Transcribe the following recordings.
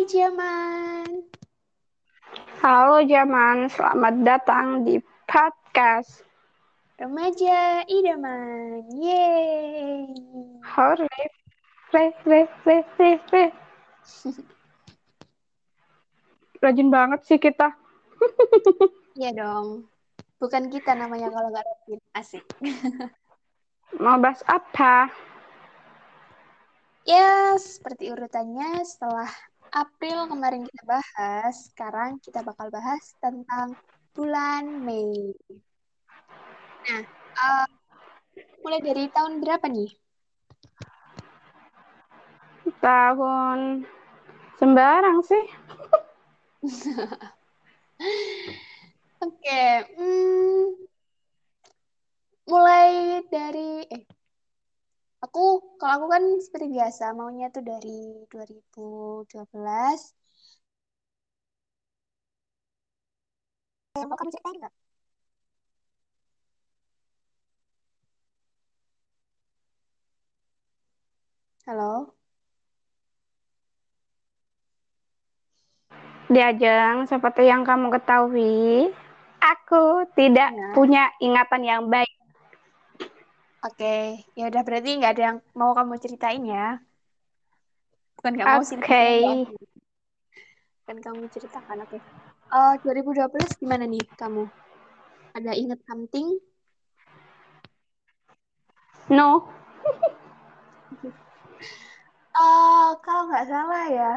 Hai Jaman. Halo Jaman, selamat datang di podcast Remaja Idaman. Yeay. Hore. Re, re, re, re, re. Rajin banget sih kita. Iya dong. Bukan kita namanya kalau nggak rajin. Asik. Mau bahas apa? Ya, seperti urutannya setelah April kemarin kita bahas, sekarang kita bakal bahas tentang bulan Mei. Nah, uh, mulai dari tahun berapa nih? Tahun sembarang sih. Oke, hmm, mulai dari eh aku kalau aku kan seperti biasa maunya tuh dari 2012 mau kamu ceritain nggak? Halo? Di ajang seperti yang kamu ketahui, aku tidak Ya. punya ingatan yang baik. Oke, ya udah berarti nggak ada yang mau kamu ceritain ya? Bukan nggak mau sih, Oke. kan kamu ceritakan, oke. Eh 2012 gimana nih kamu? Ada inget something? No. Eh kalau nggak salah ya,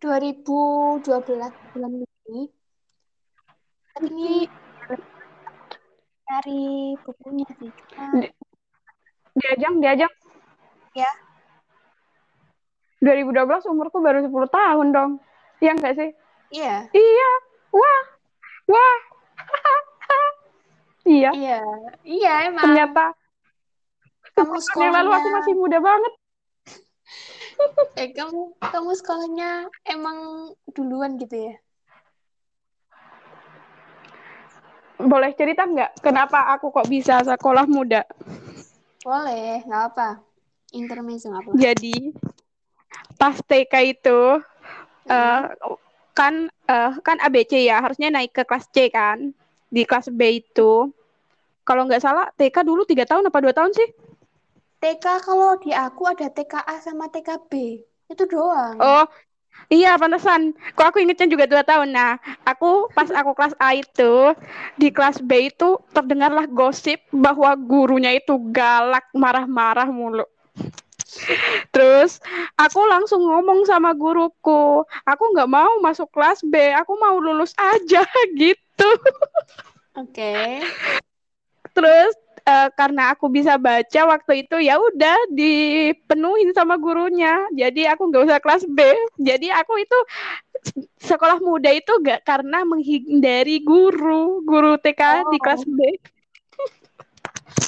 2012 bulan ini, ini dari bukunya sih, cuma Di, di ajang, di ajang. ya 2012 umurku baru 10 tahun dong. Iya nggak sih? iya, Iya. Wah. Wah. iya. iya, iya emang. Ternyata Kamu yang lalu aku sekolahnya, masih muda banget. eh kamu kamu sekolahnya emang duluan gitu ya? Boleh cerita nggak kenapa aku kok bisa sekolah muda? Boleh, nggak apa. Intermezzo nggak apa. Jadi pas TK itu Hmm. eh, kan eh, kan ABC ya harusnya naik ke kelas C kan. Di kelas B itu kalau nggak salah TK dulu tiga tahun apa dua tahun sih? TK kalau di aku ada TKA sama TKB. Itu doang. Oh iya pantesan. Kok aku ingetnya juga dua tahun. Nah aku pas aku kelas A itu di kelas B itu terdengarlah gosip bahwa gurunya itu galak marah-marah mulu. Terus aku langsung ngomong sama guruku, aku nggak mau masuk kelas B, aku mau lulus aja gitu. Oke. Terus eh, karena aku bisa baca waktu itu ya udah dipenuhin sama gurunya, jadi aku nggak usah kelas B. Jadi aku itu sekolah muda itu gak karena menghindari guru, guru TK di Oh. kelas B.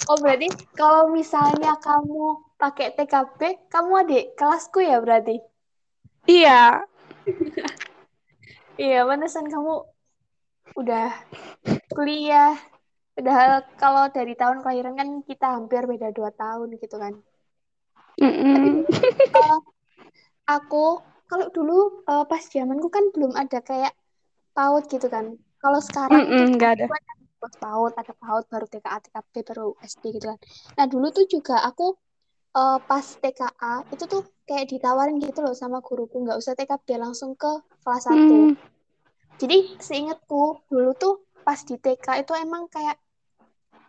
Oh, berarti kalau misalnya kamu pakai TKB, kamu adik kelasku ya berarti? Iya, Iya, pantesan kamu udah kuliah. Padahal kalau dari tahun kelahiran kan kita hampir beda dua tahun gitu kan. Tapi Mm-mm. eh, aku kalau dulu eh, pas zamanku kan belum ada kayak PAUD gitu kan. Kalau sekarang itu nggak ada. buat PAUD, ada PAUD baru TKA, TKB baru SD gitu kan. Nah, dulu tuh juga aku eh, pas TKA itu tuh kayak ditawarin gitu loh sama guruku nggak usah TKB langsung ke kelas 1. Hmm. Jadi seingatku dulu tuh pas di TK itu emang kayak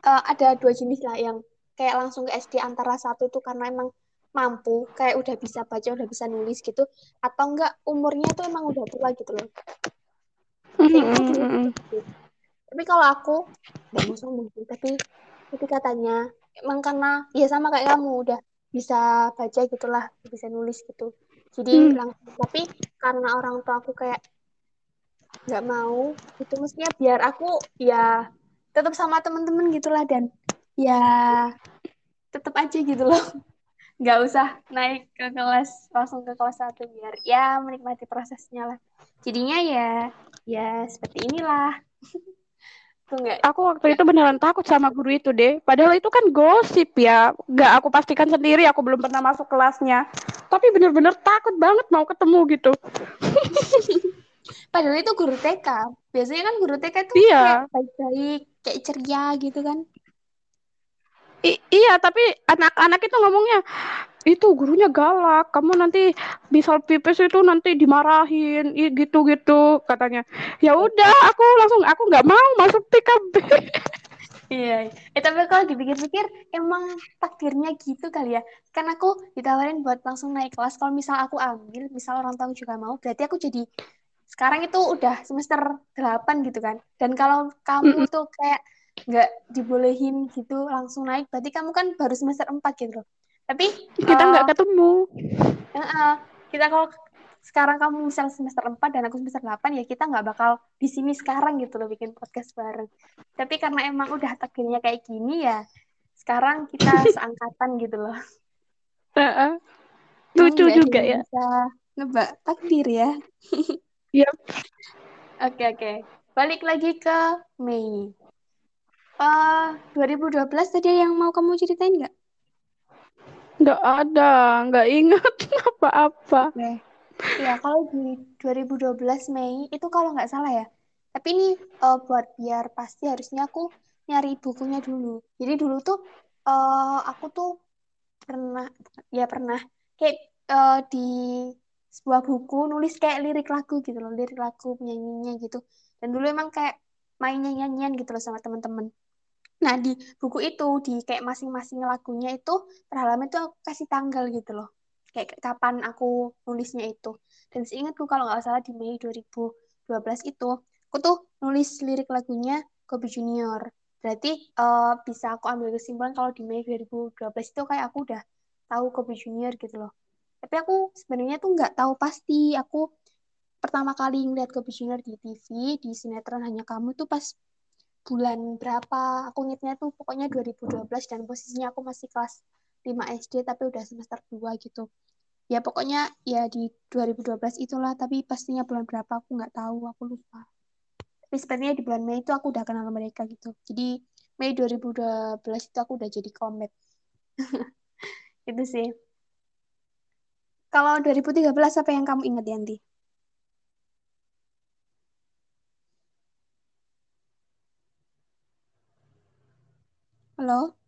eh, ada dua jenis lah yang kayak langsung ke SD antara satu tuh karena emang mampu kayak udah bisa baca udah bisa nulis gitu atau enggak umurnya tuh emang udah tua gitu loh. Gitu. Tapi kalau aku nggak mau sombong tapi tapi katanya emang karena ya sama kayak kamu udah bisa baca gitulah, bisa nulis gitu. Jadi Hmm. langsung tapi karena orang tua aku kayak nggak mau itu mestinya biar aku ya tetap sama temen-temen gitulah dan ya tetap aja gitu loh nggak usah naik ke kelas langsung ke kelas satu biar ya menikmati prosesnya lah jadinya ya ya seperti inilah Tuh enggak? Aku waktu itu beneran takut sama guru itu deh. Padahal itu kan gosip ya. Gak aku pastikan sendiri, aku belum pernah masuk kelasnya. Tapi bener-bener takut banget mau ketemu gitu. Padahal itu guru TK. Biasanya kan guru TK itu Iya. kayak baik-baik, kayak ceria gitu kan. I- iya, tapi anak-anak itu ngomongnya itu gurunya galak. Kamu nanti bisa pipis itu nanti dimarahin, gitu-gitu katanya. Ya udah, aku langsung aku nggak mau masuk TKB. Iya. Eh tapi kalau dipikir-pikir emang takdirnya gitu kali ya. Kan aku ditawarin buat langsung naik kelas. Kalau misal aku ambil, misal orang tua juga mau, berarti aku jadi sekarang itu udah semester 8 gitu kan. Dan kalau kamu tuh kayak nggak dibolehin gitu langsung naik, berarti kamu kan baru semester 4 gitu loh. Tapi Kita nggak ketemu. Heeh. kita kalau sekarang kamu misal semester 4 dan aku semester 8 ya kita nggak bakal di sini sekarang gitu loh bikin podcast bareng. Tapi karena emang udah takdirnya kayak gini ya sekarang kita seangkatan gitu loh. Heeh. Emang Lucu juga ya. Bisa nebak takdir ya. Iya. Oke oke. Balik lagi ke Mei. Eh 2012 tadi yang mau kamu ceritain nggak? Nggak ada, nggak ingat apa-apa. Oke. Ya, kalau di 2012 Mei itu kalau nggak salah ya. Tapi ini eh, buat biar pasti harusnya aku nyari bukunya dulu. Jadi dulu tuh eh, aku tuh pernah ya pernah kayak eh, di sebuah buku nulis kayak lirik lagu gitu loh, lirik lagu penyanyinya gitu. Dan dulu emang kayak main nyanyian gitu loh sama teman-teman. Nah, di buku itu, di kayak masing-masing lagunya itu, per halaman itu aku kasih tanggal gitu loh. Kayak kapan aku nulisnya itu. Dan seingatku kalau nggak salah di Mei 2012 itu, aku tuh nulis lirik lagunya Kobe Junior. Berarti eh, bisa aku ambil kesimpulan kalau di Mei 2012 itu kayak aku udah tahu Kobe Junior gitu loh. Tapi aku sebenarnya tuh nggak tahu pasti. Aku pertama kali ngeliat Junior di TV, di sinetron Hanya Kamu tuh pas bulan berapa. Aku ingetnya tuh pokoknya 2012 dan posisinya aku masih kelas 5 SD tapi udah semester 2 gitu. Ya pokoknya ya di 2012 itulah tapi pastinya bulan berapa aku nggak tahu aku lupa. Tapi sebenarnya di bulan Mei itu aku udah kenal mereka gitu. Jadi Mei 2012 itu aku udah jadi komet. Itu sih kalau 2013 apa yang kamu ingat Yanti? Halo?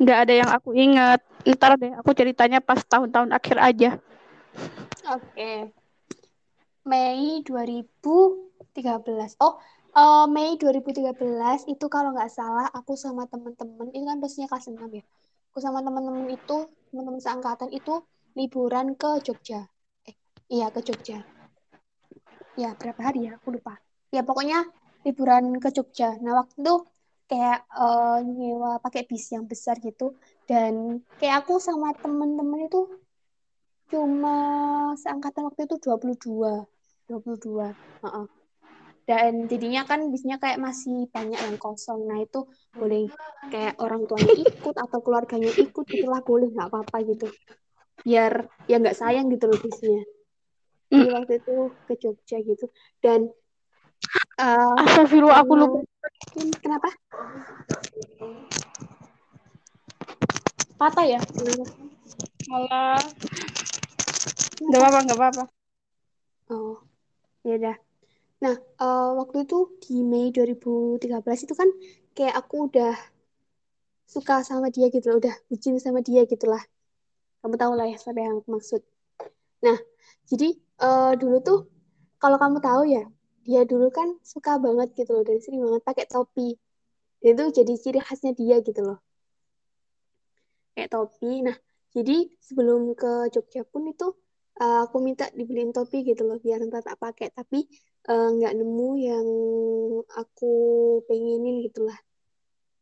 Nggak ada yang aku ingat. Ntar deh, aku ceritanya pas tahun-tahun akhir aja. Oke. Mei 2013. Oh, eh, Mei 2013 itu kalau nggak salah aku sama temen-temen, itu kan pastinya kelas 6 ya. Aku sama temen-temen itu, temen-temen seangkatan itu liburan ke Jogja. Eh, iya ke Jogja. Ya, berapa hari ya? Aku lupa. Ya, pokoknya liburan ke Jogja. Nah, waktu itu kayak eh, nyewa pakai bis yang besar gitu. Dan kayak aku sama temen-temen itu cuma seangkatan waktu itu 22 22 Heeh. Dan jadinya kan bisnya kayak masih banyak yang kosong nah itu boleh kayak orang tuanya ikut atau keluarganya ikut itulah boleh nggak apa-apa gitu biar ya nggak sayang gitu loh bisnya jadi waktu itu ke Jogja gitu dan eh, Astagfirullah, aku karena lupa. kenapa Patah ya? Malah. Nggak apa-apa, nggak apa-apa. Oh, ya udah. Nah, eh, waktu itu di Mei 2013 itu kan kayak aku udah suka sama dia gitu loh, udah bucin sama dia gitu lah. Kamu tahu lah ya siapa yang aku maksud. Nah, jadi eh, dulu tuh kalau kamu tahu ya, dia dulu kan suka banget gitu loh dan sering banget pakai topi. Itu jadi ciri khasnya dia gitu loh. Kayak topi. Nah, jadi sebelum ke Jogja pun itu eh, aku minta dibeliin topi gitu loh biar ntar tak pakai. Tapi eh, nggak nemu yang aku pengenin gitu lah.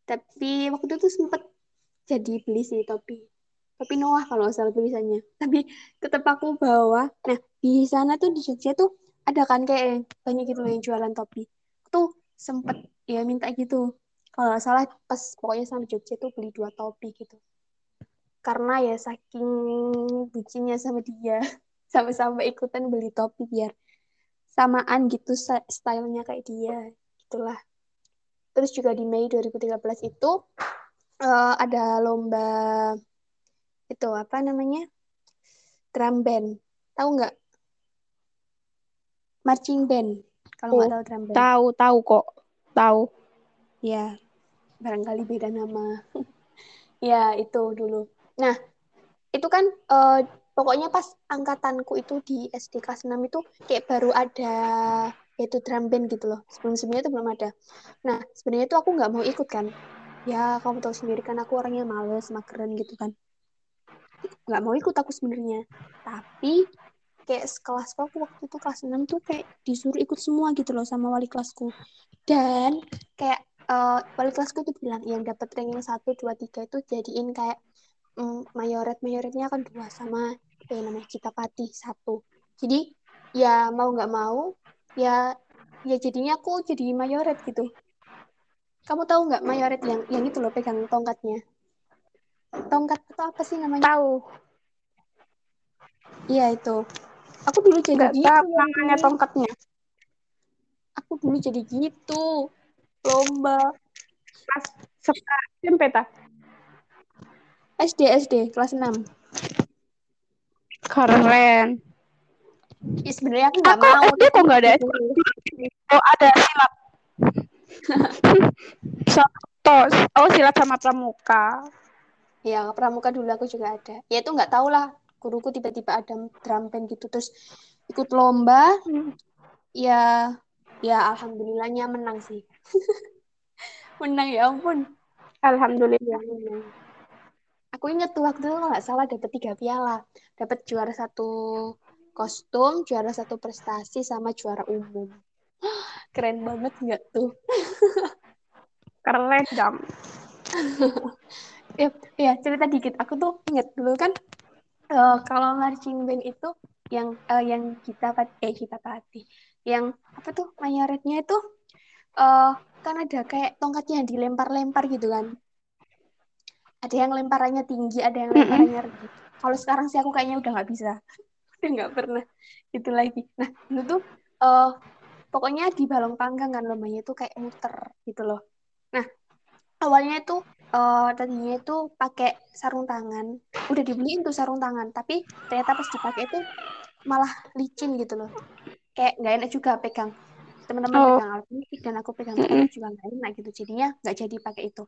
Tapi waktu itu sempet jadi beli sih topi. Topi Noah kalau salah tulisannya. Tapi tetap aku bawa. Nah, di sana tuh di Jogja tuh ada kan kayak banyak gitu yang jualan topi. Tuh sempet ya minta gitu. Kalau salah pas pokoknya sampai Jogja tuh beli dua topi gitu. Karena ya saking bucinnya sama dia. Sampai-sampai ikutan beli topi biar samaan gitu stylenya kayak dia gitulah. Terus juga di Mei 2013 itu eh, ada lomba itu apa namanya drum band. Tahu nggak? Marching band kalau nggak Oh, tahu drum band. tahu tahu kok. Tahu. ya barangkali beda nama. Ya itu dulu. Nah itu kan eh, pokoknya pas angkatanku itu di SD kelas 6 itu kayak baru ada yaitu drum band gitu loh. Sebelum-sebelumnya itu belum ada. Nah sebenarnya itu aku nggak mau ikut kan. Ya kamu tahu sendiri kan aku orangnya males mageran gitu kan. Nggak mau ikut aku sebenarnya. Tapi kayak sekelas aku waktu itu kelas 6 tuh kayak disuruh ikut semua gitu loh sama wali kelasku. Dan kayak eh, wali kelasku tuh bilang yang dapat ranking 1, 2, 3 itu jadiin kayak mm, mayoret mayoretnya kan dua sama apa ya namanya Citapati satu. Jadi ya mau nggak mau ya ya jadinya aku jadi mayoret gitu. Kamu tahu nggak mayoret yang yang itu loh pegang tongkatnya? Tongkat atau apa sih namanya? Tahu. iya itu. Aku dulu jadi Nggak gitu tahu ya namanya tongkatnya. aku dulu jadi gitu. Lomba. Pas sekarang SMP ta? SD SD kelas 6 Keren. ya, sebenarnya aku nggak Aku mau SD kok nggak ada disuruh. Oh ada silat. Satu. Oh silat sama pramuka. ya pramuka dulu aku juga ada ya itu nggak tahu lah guruku tiba-tiba ada drum band gitu terus ikut lomba Hmm. ya ya alhamdulillahnya menang sih menang ya ampun Alhamdulillah. ya menang aku inget tuh waktu itu kalau nggak salah dapat tiga piala. Dapat juara satu kostum juara satu prestasi sama juara umum. Keren banget nggak tuh? Keren jam. ya, ya cerita dikit. Aku tuh inget dulu kan eh, kalau marching band itu yang eh, yang kita eh kita pati yang apa tuh mayoretnya itu eh kan ada kayak tongkatnya dilempar-lempar gitu kan ada yang lemparannya tinggi ada yang lemparannya rendah. Kalau sekarang sih aku kayaknya udah nggak bisa. Udah nggak pernah itu lagi. Nah dulu tuh eh pokoknya di balong panggang kan lombanya itu kayak muter gitu loh. Nah awalnya itu eh tadinya itu pakai sarung tangan. Udah dibeliin tuh sarung tangan tapi ternyata pas dipakai itu malah licin gitu loh. Kayak nggak enak juga pegang. Teman-teman Oh. pegang alat musik dan aku pegang tongkat juga nggak enak gitu. Jadinya nggak jadi pakai itu.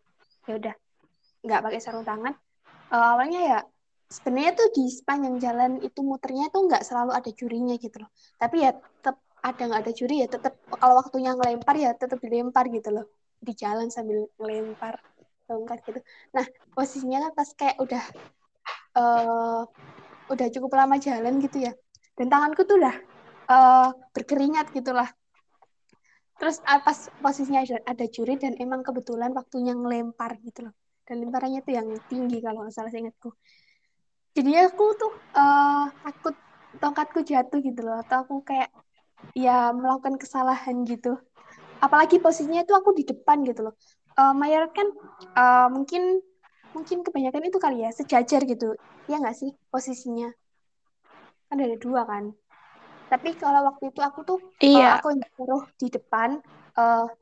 Ya udah nggak pakai sarung tangan. Eh, awalnya ya sebenarnya tuh di sepanjang jalan itu muternya tuh nggak selalu ada jurinya gitu loh. Tapi ya tetap ada nggak ada juri ya tetap kalau waktunya ngelempar ya tetap dilempar gitu loh. Di jalan sambil ngelempar tongkat gitu. Nah posisinya kan pas kayak udah eh udah cukup lama jalan gitu ya. Dan tanganku tuh udah eh, berkeringat gitulah terus pas posisinya ada, ada juri dan emang kebetulan waktunya ngelempar gitu loh dan lemparannya tuh yang tinggi kalau nggak salah seingatku jadi aku tuh eh, takut tongkatku jatuh gitu loh atau aku kayak ya melakukan kesalahan gitu. Apalagi posisinya itu aku di depan gitu loh. Eh Mayor kan eh, mungkin mungkin kebanyakan itu kali ya sejajar gitu. Ya nggak sih posisinya? Kan ada dua kan? Tapi kalau waktu itu aku tuh Iya. aku yang taruh di depan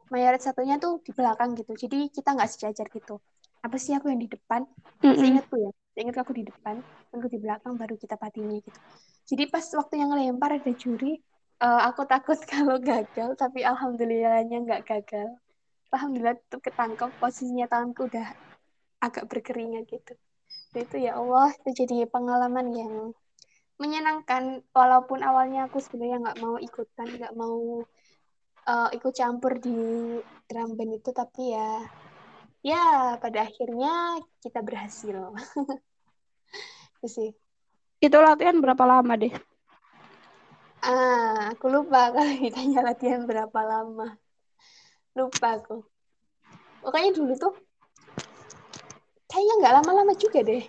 Mayoret satunya tuh di belakang gitu. Jadi kita nggak sejajar gitu apa sih aku yang di depan? Mm-mm. seingatku ya seingat aku di depan aku di belakang baru kita patinya gitu. Jadi pas waktu yang ngelempar ada juri eh, aku takut kalau gagal tapi alhamdulillahnya nggak gagal. Alhamdulillah tuh ketangkep posisinya tanganku udah agak berkeringat gitu. Dan itu ya Allah itu jadi pengalaman yang menyenangkan. Walaupun awalnya aku sebenarnya nggak mau ikutan nggak mau eh, ikut campur di drum band itu tapi ya ya pada akhirnya kita berhasil. Itu sih. Itu latihan berapa lama deh? ah aku lupa kalau ditanya latihan berapa lama. Lupa aku. Pokoknya dulu tuh kayaknya nggak lama-lama juga deh.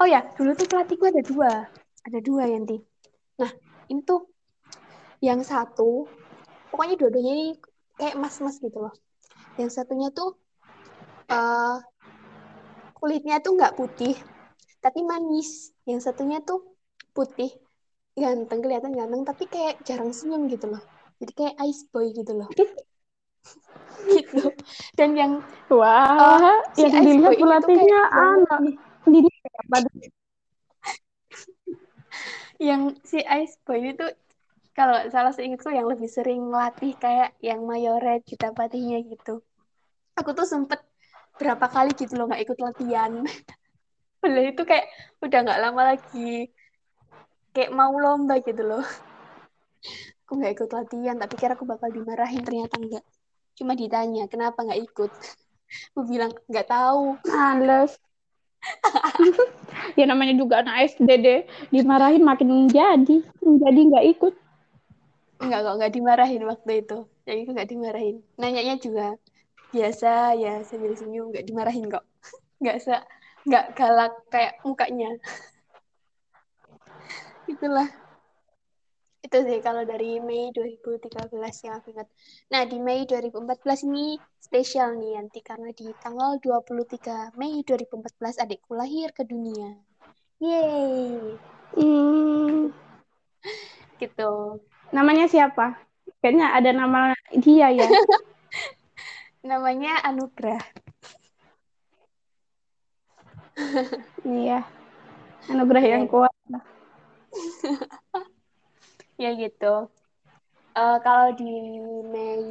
Oh ya dulu tuh pelatihku ada dua. Ada dua Yanti. Nah ini tuh yang satu pokoknya dua-duanya ini kayak mas-mas gitu loh yang satunya tuh eh kulitnya tuh nggak putih tapi manis. Yang satunya tuh putih ganteng kelihatan ganteng tapi kayak jarang senyum gitu loh. Jadi kayak ice boy gitu loh. Gitu. Dan yang wah uh, si yang dilihat pelatihnya anak. ini yang si ice boy itu kalau salah seingatku yang lebih sering melatih kayak yang mayoret kita patihnya gitu. Aku tuh sempet berapa kali gitu loh nggak ikut latihan. Padahal itu kayak udah nggak lama lagi. Kayak mau lomba gitu loh. Aku nggak ikut latihan tapi kira aku bakal dimarahin ternyata enggak cuma ditanya kenapa nggak ikut? Aku bilang nggak tahu. Males. Ya namanya juga anak SD deh. Dimarahin makin menjadi menjadi nggak ikut Enggak kok, enggak dimarahin waktu itu. Yang itu enggak dimarahin. Nanyanya juga biasa ya sambil senyum, enggak dimarahin kok. Enggak se enggak galak kayak mukanya. Itulah. Itu sih kalau dari Mei 2013 yang aku ingat. Nah, di Mei 2014 ini spesial nih nanti karena di tanggal 23 Mei 2014 adikku lahir ke dunia. Yeay. Hmm. gitu. Namanya siapa? Kayaknya ada nama dia ya. Namanya Anugrah. iya. Anugerah yeah. yang kuat. ya gitu. Uh, kalau di Mei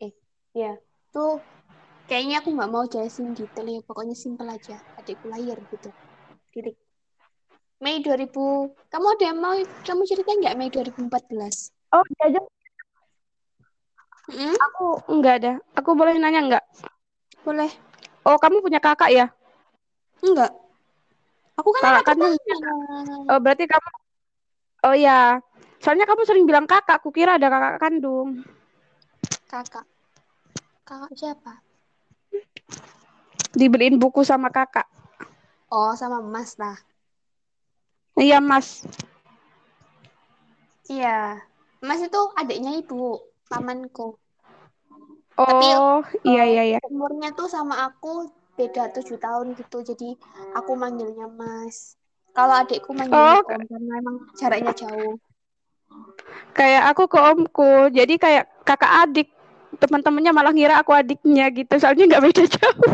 eh ya tuh kayaknya aku nggak mau jelasin detail ya pokoknya simpel aja adikku lahir gitu titik Mei 2000 kamu ada yang mau kamu cerita nggak Mei 2014 oh aja hmm? aku enggak ada. Aku boleh nanya enggak boleh. Oh kamu punya kakak ya? Enggak aku kan kakak kan oh berarti kamu oh ya soalnya kamu sering bilang kakak. Aku kira ada kakak kandung. Kakak. Kakak siapa? Dibeliin buku sama kakak. Oh sama mas lah Iya, Mas. Iya. Mas itu adiknya ibu, pamanku. Oh, Tapi, iya, iya, iya. Umurnya tuh sama aku beda tujuh tahun gitu, jadi aku manggilnya Mas. Kalau adikku manggilnya oh, Om, karena emang jaraknya jauh. Kayak aku ke omku, jadi kayak kakak adik. Teman-temannya malah ngira aku adiknya gitu, soalnya nggak beda jauh.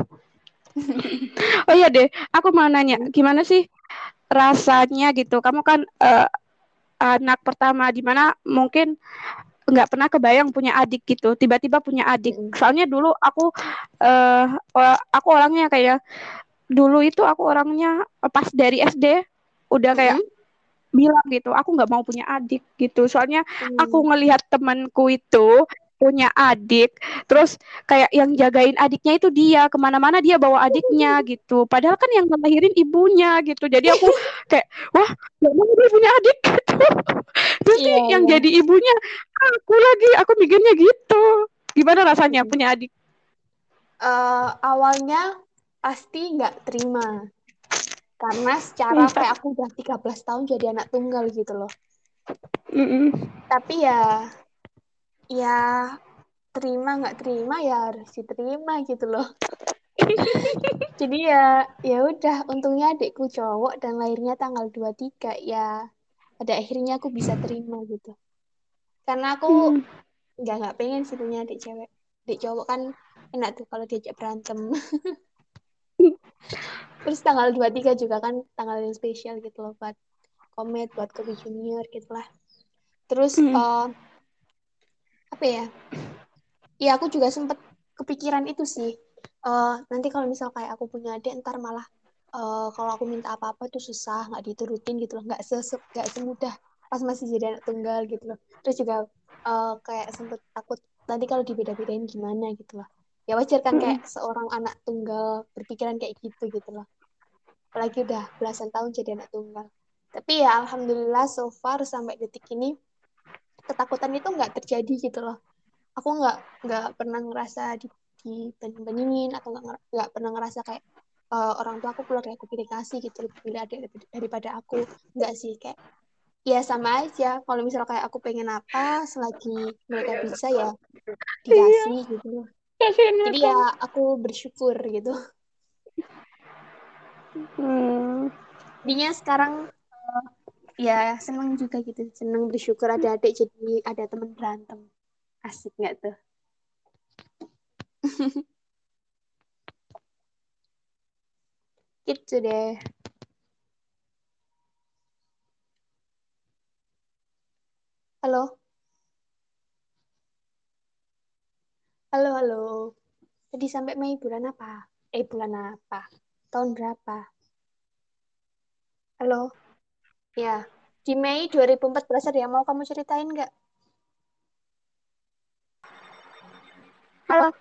oh iya deh, aku mau nanya, gimana sih rasanya gitu. Kamu kan uh, anak pertama di mana mungkin nggak pernah kebayang punya adik gitu. Tiba-tiba punya adik. Soalnya dulu aku uh, aku orangnya kayak dulu itu aku orangnya pas dari SD udah kayak mm -hmm bilang gitu aku nggak mau punya adik gitu. Soalnya hmm. aku ngelihat temanku itu punya adik terus kayak yang jagain adiknya itu dia ke mana-mana dia bawa adiknya gitu padahal kan yang ngelahirin ibunya gitu jadi aku kayak wah gak mau dia punya adik gitu terus yeah, yang yeah. jadi ibunya aku lagi aku mikirnya gitu gimana rasanya hmm. punya adik uh, awalnya pasti nggak terima karena secara iya. kayak aku udah 13 tahun jadi anak tunggal gitu loh mm -mm. tapi ya ya terima nggak terima ya harus diterima gitu loh. Jadi ya ya udah untungnya adikku cowok dan lahirnya tanggal 23 ya pada akhirnya aku bisa terima gitu. Karena aku hmm. nggak nggak pengen sih punya adik cewek. Adik cowok kan enak tuh kalau diajak berantem. Terus tanggal 23 juga kan tanggal yang spesial gitu loh buat komet buat kopi junior gitu lah. Terus hmm. uh, apa ya? Ya aku juga sempet kepikiran itu sih. Uh, nanti kalau misal kayak aku punya adik ntar malah uh, kalau aku minta apa-apa tuh susah nggak diturutin gitu loh. Nggak se nggak semudah pas masih jadi anak tunggal gitu loh. Terus juga uh, kayak sempet takut nanti kalau dibeda-bedain gimana gitu loh. Ya wajar kan kayak seorang anak tunggal berpikiran kayak gitu gitu loh. Apalagi udah belasan tahun jadi anak tunggal. Tapi ya alhamdulillah so far sampai detik ini ketakutan itu nggak terjadi gitu loh. Aku nggak nggak pernah ngerasa di di banding atau nggak nggak pernah ngerasa kayak uh, orang tua aku keluarga aku pilih kasih gitu lebih pilih adik daripada aku. Nggak sih kayak ya sama aja. Kalau misal kayak aku pengen apa selagi mereka bisa ya dikasih iya. gitu jadi ya aku bersyukur gitu. Hmm. Dinya sekarang ya seneng juga gitu. Seneng bersyukur ada adik jadi ada teman berantem. Asik nggak tuh? Gitu deh. Halo? Halo halo. Tadi sampai Mei bulan apa? Eh bulan apa? Tahun berapa? Halo ya di Mei 2014 ada yang mau kamu ceritain nggak Halo.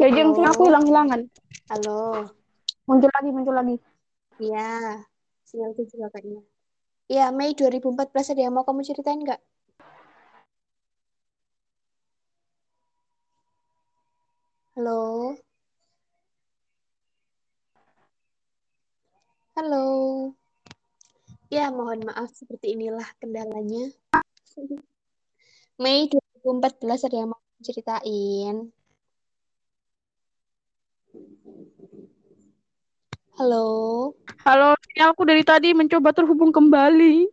Ya Halo. aku hilang-hilangan. halo Muncul lagi, muncul lagi. Iya, sinyalku juga kayaknya. Iya, Mei 2014 ada yang mau kamu ceritain nggak? Halo? Halo? Ya, mohon maaf seperti inilah kendalanya. Mei 2014 ada yang mau ceritain? Halo? Halo, sinyalku dari tadi mencoba terhubung kembali.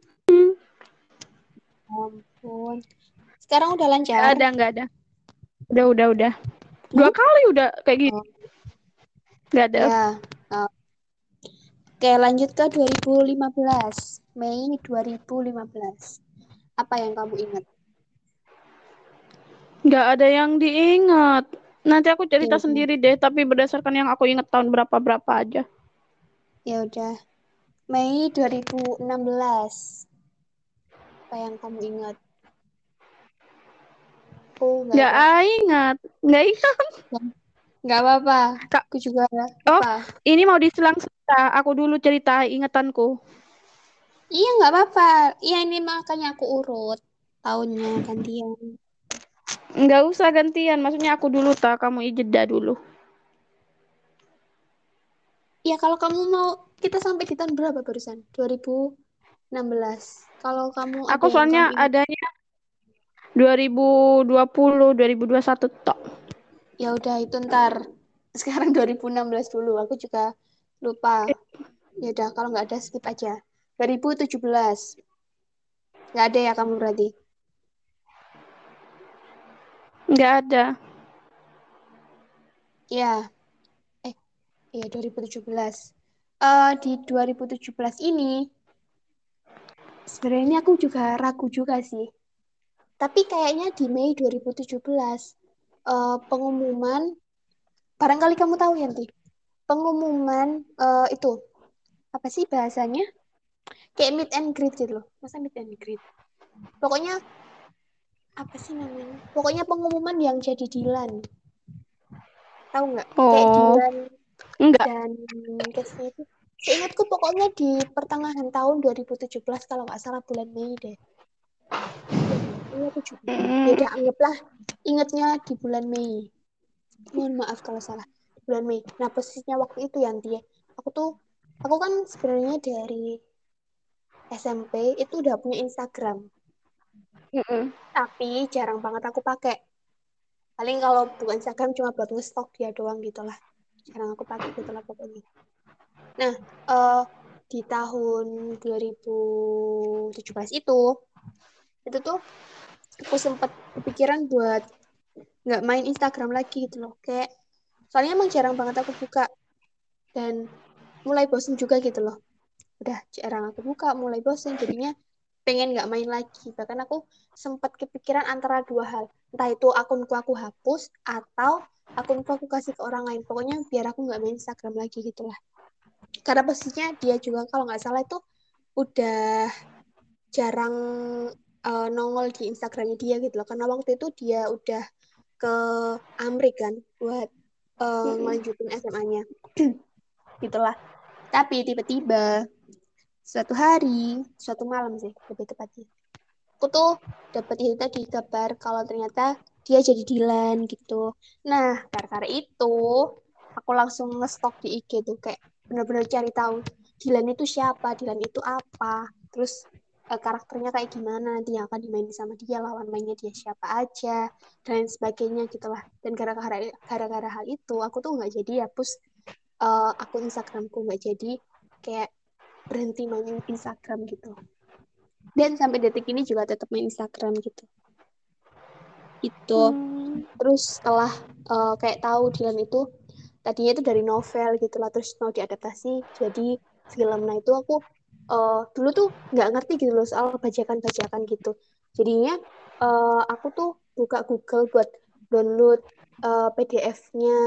Ampun. Sekarang udah lancar? Nggak ada, nggak ada. Udah, udah, udah. Dua kali udah kayak gitu. Nggak ada. ya. Oke, lanjut ke 2015. Mei 2015. Apa yang kamu ingat? Nggak ada yang diingat. Nanti aku cerita Ya udah. sendiri deh, tapi berdasarkan yang aku ingat tahun berapa-berapa aja. Ya udah. Mei 2016. Apa yang kamu ingat? Oh, nggak ingat. Nggak ingat. Nggak apa-apa. Kak. Aku juga Oh, apa? ini mau diselang-selang. Aku dulu cerita ingatanku. Iya, nggak apa-apa. Iya, ini makanya aku urut tahunnya gantian. Nggak usah gantian. Maksudnya aku dulu tak, kamu jeda dulu. Iya, kalau kamu mau kita sampai di tahun berapa barusan? 2016. Kalau kamu Aku soalnya kamu adanya 2020, 2021 tok. ya udah itu ntar. Sekarang 2016 dulu. Aku juga lupa. Ya udah, kalau nggak ada skip aja. 2017. Nggak ada ya kamu berarti? Nggak ada. Ya. Eh, iya 2017. Eh di 2017 ini sebenarnya ini aku juga ragu juga sih. Tapi kayaknya di Mei 2017 eh, pengumuman barangkali kamu tahu Yanti. Pengumuman eh, itu apa sih bahasanya? Kayak meet and greet gitu loh. Masa meet and greet? Pokoknya apa sih namanya? Pokoknya pengumuman yang jadi Dilan. Tahu nggak? Kayak Oh, Dilan enggak. dan case-nya itu seingatku pokoknya di pertengahan tahun 2017 kalau nggak salah bulan Mei deh. Iya juga. Ya udah anggaplah ingatnya di bulan Mei. Mohon maaf kalau salah. Bulan Mei. Nah, posisinya waktu itu Yanti ya. Aku tuh aku kan sebenarnya dari SMP itu udah punya Instagram, Mm-mm. tapi jarang banget aku pakai. Paling kalau bukan Instagram cuma buat nge-stalk dia doang gitu lah. Jarang aku pakai gitu lah pokoknya. Nah, eh, di tahun 2017 itu, itu tuh aku sempat kepikiran buat nggak main Instagram lagi gitu loh. Kayak, soalnya emang jarang banget aku buka. Dan mulai bosen juga gitu loh. Udah jarang aku buka, mulai bosen. Jadinya pengen nggak main lagi. Bahkan aku sempat kepikiran antara dua hal. Entah itu akunku aku hapus, atau akunku aku kasih ke orang lain. Pokoknya biar aku nggak main Instagram lagi gitu lah karena posisinya dia juga kalau nggak salah itu udah jarang uh, nongol di Instagramnya dia gitu loh karena waktu itu dia udah ke Amrik kan buat uh, ngelanjutin SMA-nya gitulah. Tapi tiba-tiba suatu hari suatu malam sih lebih tepatnya. Aku tuh dapat itu tadi kabar kalau ternyata dia jadi Dilan gitu. Nah karena itu aku langsung ngestok di IG tuh kayak benar-benar cari tahu Dilan itu siapa, Dilan itu apa, terus uh, karakternya kayak gimana nanti yang akan dimainin sama dia, lawan mainnya dia siapa aja, dan sebagainya gitulah. Dan gara-gara gara-gara hal itu, aku tuh nggak jadi hapus uh, akun Instagramku, nggak jadi kayak berhenti mainin Instagram gitu. dan sampai detik ini juga tetap main Instagram gitu itu Hmm. terus setelah uh, kayak tahu Dylan itu tadinya itu dari novel gitu lah terus mau diadaptasi jadi film nah itu aku uh, dulu tuh nggak ngerti gitu loh soal bajakan-bajakan gitu. Jadinya uh, aku tuh buka Google buat download uh, PDF-nya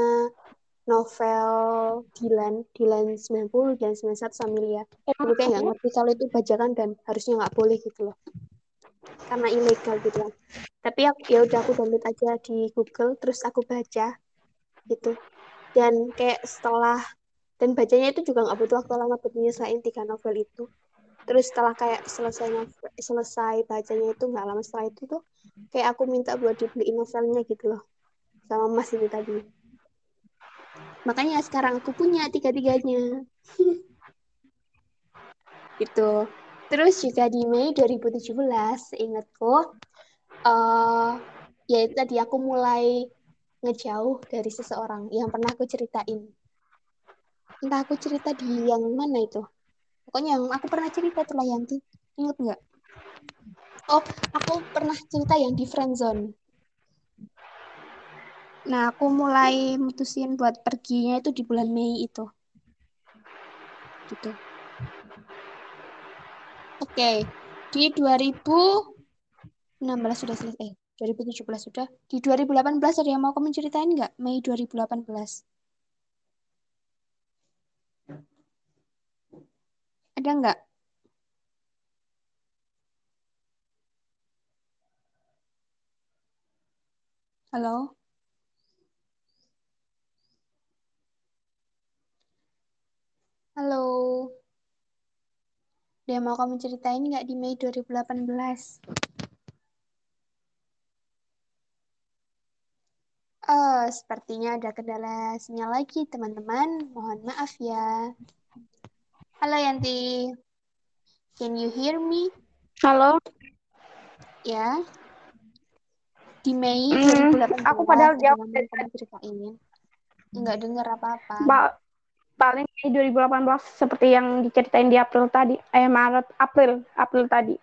novel Dylan Dylan 90 dan 91 Samilia dulu kayak nggak ngerti kalau itu bajakan dan harusnya nggak boleh gitu loh. Karena ilegal gitu kan tapi aku, ya udah aku download aja di Google terus aku baca gitu. Dan kayak setelah dan bacanya itu juga nggak butuh waktu lama buat nyelesain tiga novel itu. Terus setelah kayak selesai novel, selesai bacanya itu nggak lama setelah itu tuh kayak aku minta buat dibeliin novelnya gitu loh sama mas itu tadi. Makanya sekarang aku punya tiga-tiganya. Gitu. Terus juga di Mei 2017 ingatku uh, ya tadi aku mulai ngejauh dari seseorang yang pernah aku ceritain entah aku cerita di yang mana itu. Pokoknya yang aku pernah cerita tuh lah yang tuh inget nggak? Oh aku pernah cerita yang di friendzone nah aku mulai mutusin buat perginya itu di bulan Mei itu. Gitu. Oke okay. di 2016 sudah selesai. Eh, 2017 sudah. Di 2018 ada yang mau kamu ceritain nggak? Mei 2018 ada nggak halo halo yang mau kamu ceritain nggak di Mei 2018 Oh, sepertinya ada kendala sinyal lagi, teman-teman. Mohon maaf ya. Halo Yanti. Can you hear me? Halo. Ya. Di Mei Hmm, 2018. aku padahal jawab kamu kamu ceritain. Enggak dengar apa-apa. Ba- paling Mei 2018 seperti yang diceritain di April tadi, eh Maret, April, April tadi.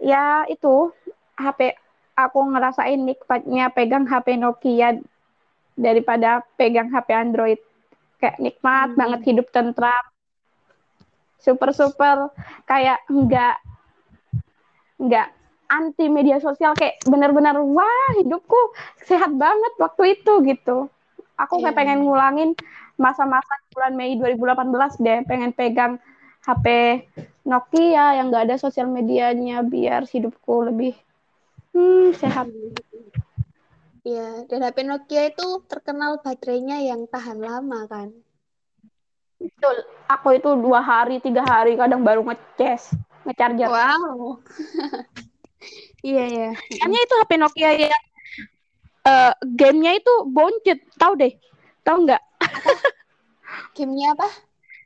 Ya itu HP aku ngerasain nikmatnya pegang HP Nokia daripada pegang HP Android. Kayak nikmat Hmm. banget hidup tentram. Super super kayak enggak enggak anti media sosial kayak benar-benar wah hidupku sehat banget waktu itu gitu. Aku kayak Iya. pengen ngulangin masa-masa bulan Mei 2018 deh, pengen pegang HP Nokia yang nggak ada sosial medianya biar hidupku lebih hmm, sehat. Iya, dan HP Nokia itu terkenal baterainya yang tahan lama kan. Betul. Aku itu dua hari, tiga hari kadang baru ngecas, ngecharger. Wow. Iya ya. Kayaknya itu HP Nokia yang eh, gamenya itu boncet, tahu deh, tahu nggak? Gamenya apa?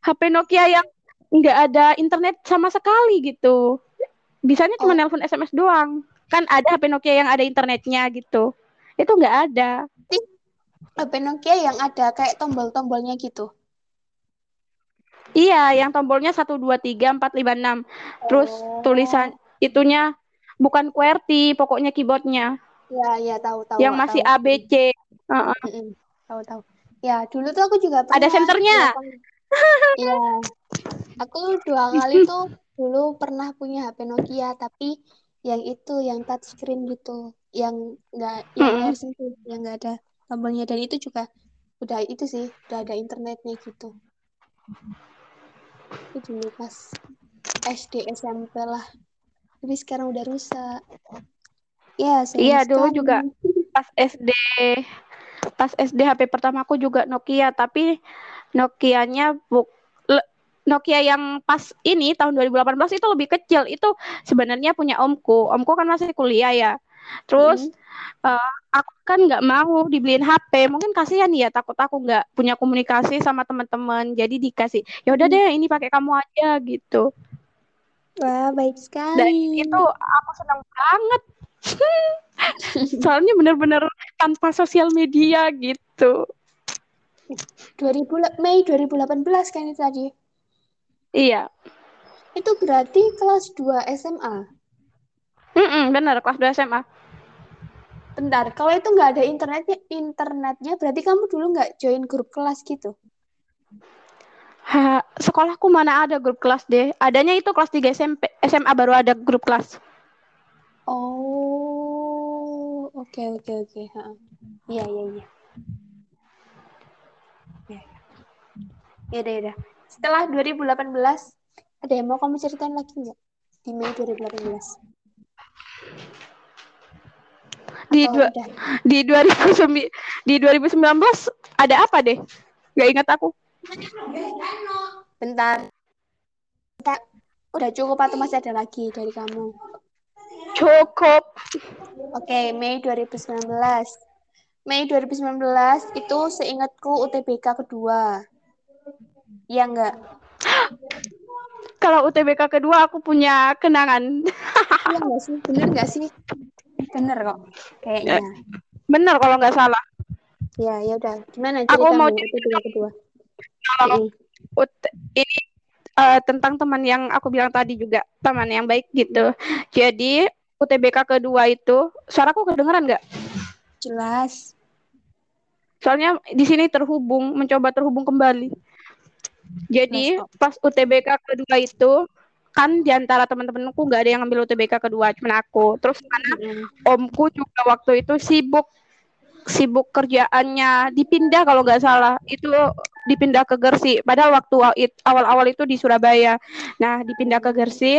HP Nokia yang nggak ada internet sama sekali gitu. Bisanya cuma Oh. nelpon SMS doang. Kan ada HP Nokia yang ada internetnya gitu. Itu nggak ada. HP Nokia yang ada kayak tombol-tombolnya gitu. Iya, yang tombolnya 1 2 3 4 5 6. Terus Oh. tulisan itunya bukan QWERTY, pokoknya keyboardnya Ya, ya tahu tahu. yang masih tahu. ABC. Heeh. Mm-mm. Tahu tahu. Ya, dulu tuh aku juga pernah Ada senternya. Iya. Aku dua kali tuh dulu pernah punya HP Nokia, tapi yang itu yang touchscreen gitu, yang enggak yang layar sentuh, yang enggak ada tombolnya dan itu juga udah itu sih, udah ada internetnya gitu. Itu dulu pas SD SMP lah. Tapi sekarang udah rusak. Ya, Iya, dulu sekali. juga pas SD pas SD HP pertamaku juga Nokia tapi Nokianya bu le- Nokia yang pas ini tahun 2018 itu lebih kecil itu sebenarnya punya omku omku kan masih kuliah ya terus eh, aku kan nggak mau dibeliin HP mungkin kasihan ya takut aku nggak punya komunikasi sama teman-teman. Jadi dikasih ya udah deh ini pakai kamu aja gitu. Wah, baik dan sekali. itu aku senang banget. Soalnya bener-bener tanpa sosial media gitu. 2000 la- Mei 2018 kan itu tadi. iya. Itu berarti kelas 2 SMA. Mm -mm, bener, kelas 2 SMA. Bentar, kalau itu nggak ada internetnya, internetnya berarti kamu dulu nggak join grup kelas gitu? Ha, sekolahku mana ada grup kelas deh. Adanya itu kelas 3 SMP, SMA baru ada grup kelas. Oh, oke oke oke. Iya iya iya. Ya. Ya udah ya udah. Setelah 2018 ada yang mau kamu ceritain lagi nggak di Mei 2018? Di Atau dua, udah? di 2009 di 2019 ada apa deh? Gak ingat aku. Bentar. Bentar. Udah cukup atau masih ada lagi dari kamu? Cukup. Oke, Mei 2019. Mei 2019 itu seingatku UTBK kedua. Iya enggak? Kalau UTBK kedua aku punya kenangan. Iya enggak sih? Bener enggak sih? Bener kok. Kayaknya. Bener kalau nggak salah. Ya, ya udah. Gimana Aku mau UTBK kedua? Kalau ut- ini eh, tentang teman yang aku bilang tadi juga teman yang baik gitu. Jadi UTBK kedua itu suaraku kedengeran nggak? Jelas. Soalnya di sini terhubung, mencoba terhubung kembali. Jadi kok. pas UTBK kedua itu kan di antara teman-temanku nggak ada yang ngambil UTBK kedua, cuma aku. Terus karena Mm-mm. omku juga waktu itu sibuk sibuk kerjaannya dipindah kalau nggak salah itu dipindah ke Gersi padahal waktu awal-awal itu di Surabaya nah dipindah ke Gersi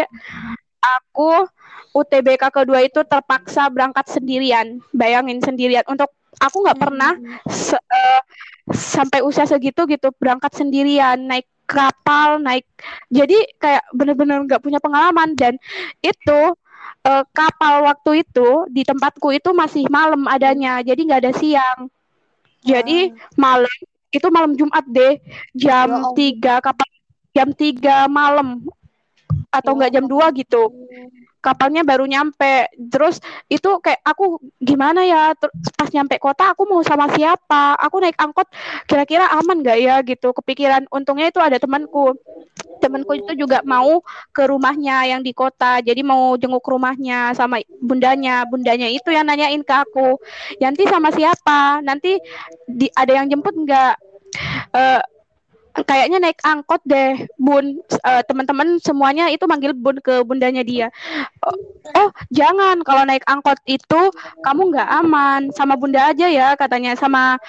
aku UTBK kedua itu terpaksa berangkat sendirian bayangin sendirian untuk aku nggak pernah se- eh, sampai usia segitu gitu berangkat sendirian naik kapal naik jadi kayak bener-bener nggak punya pengalaman. Dan itu eh, kapal waktu itu di tempatku itu masih malam adanya jadi nggak ada siang. Jadi malam itu malam Jumat deh Ya jam ampun. 3 kapal jam 3 malam atau enggak jam 2 gitu kapalnya baru nyampe. Terus itu kayak aku gimana ya? Ter- pas nyampe kota aku mau sama siapa? Aku naik angkot kira-kira aman nggak ya? Gitu. Kepikiran untungnya itu ada temanku. Temanku itu juga mau ke rumahnya yang di kota jadi mau jenguk rumahnya sama bundanya. Bundanya itu yang nanyain ke aku Yanti sama siapa? Nanti di, ada yang jemput nggak? Eh, kayaknya naik angkot deh bun. Eh, teman-teman semuanya itu manggil bun ke bundanya dia. Oh, oh, jangan. Kalau naik angkot itu kamu nggak aman. Sama bunda aja ya katanya. Sama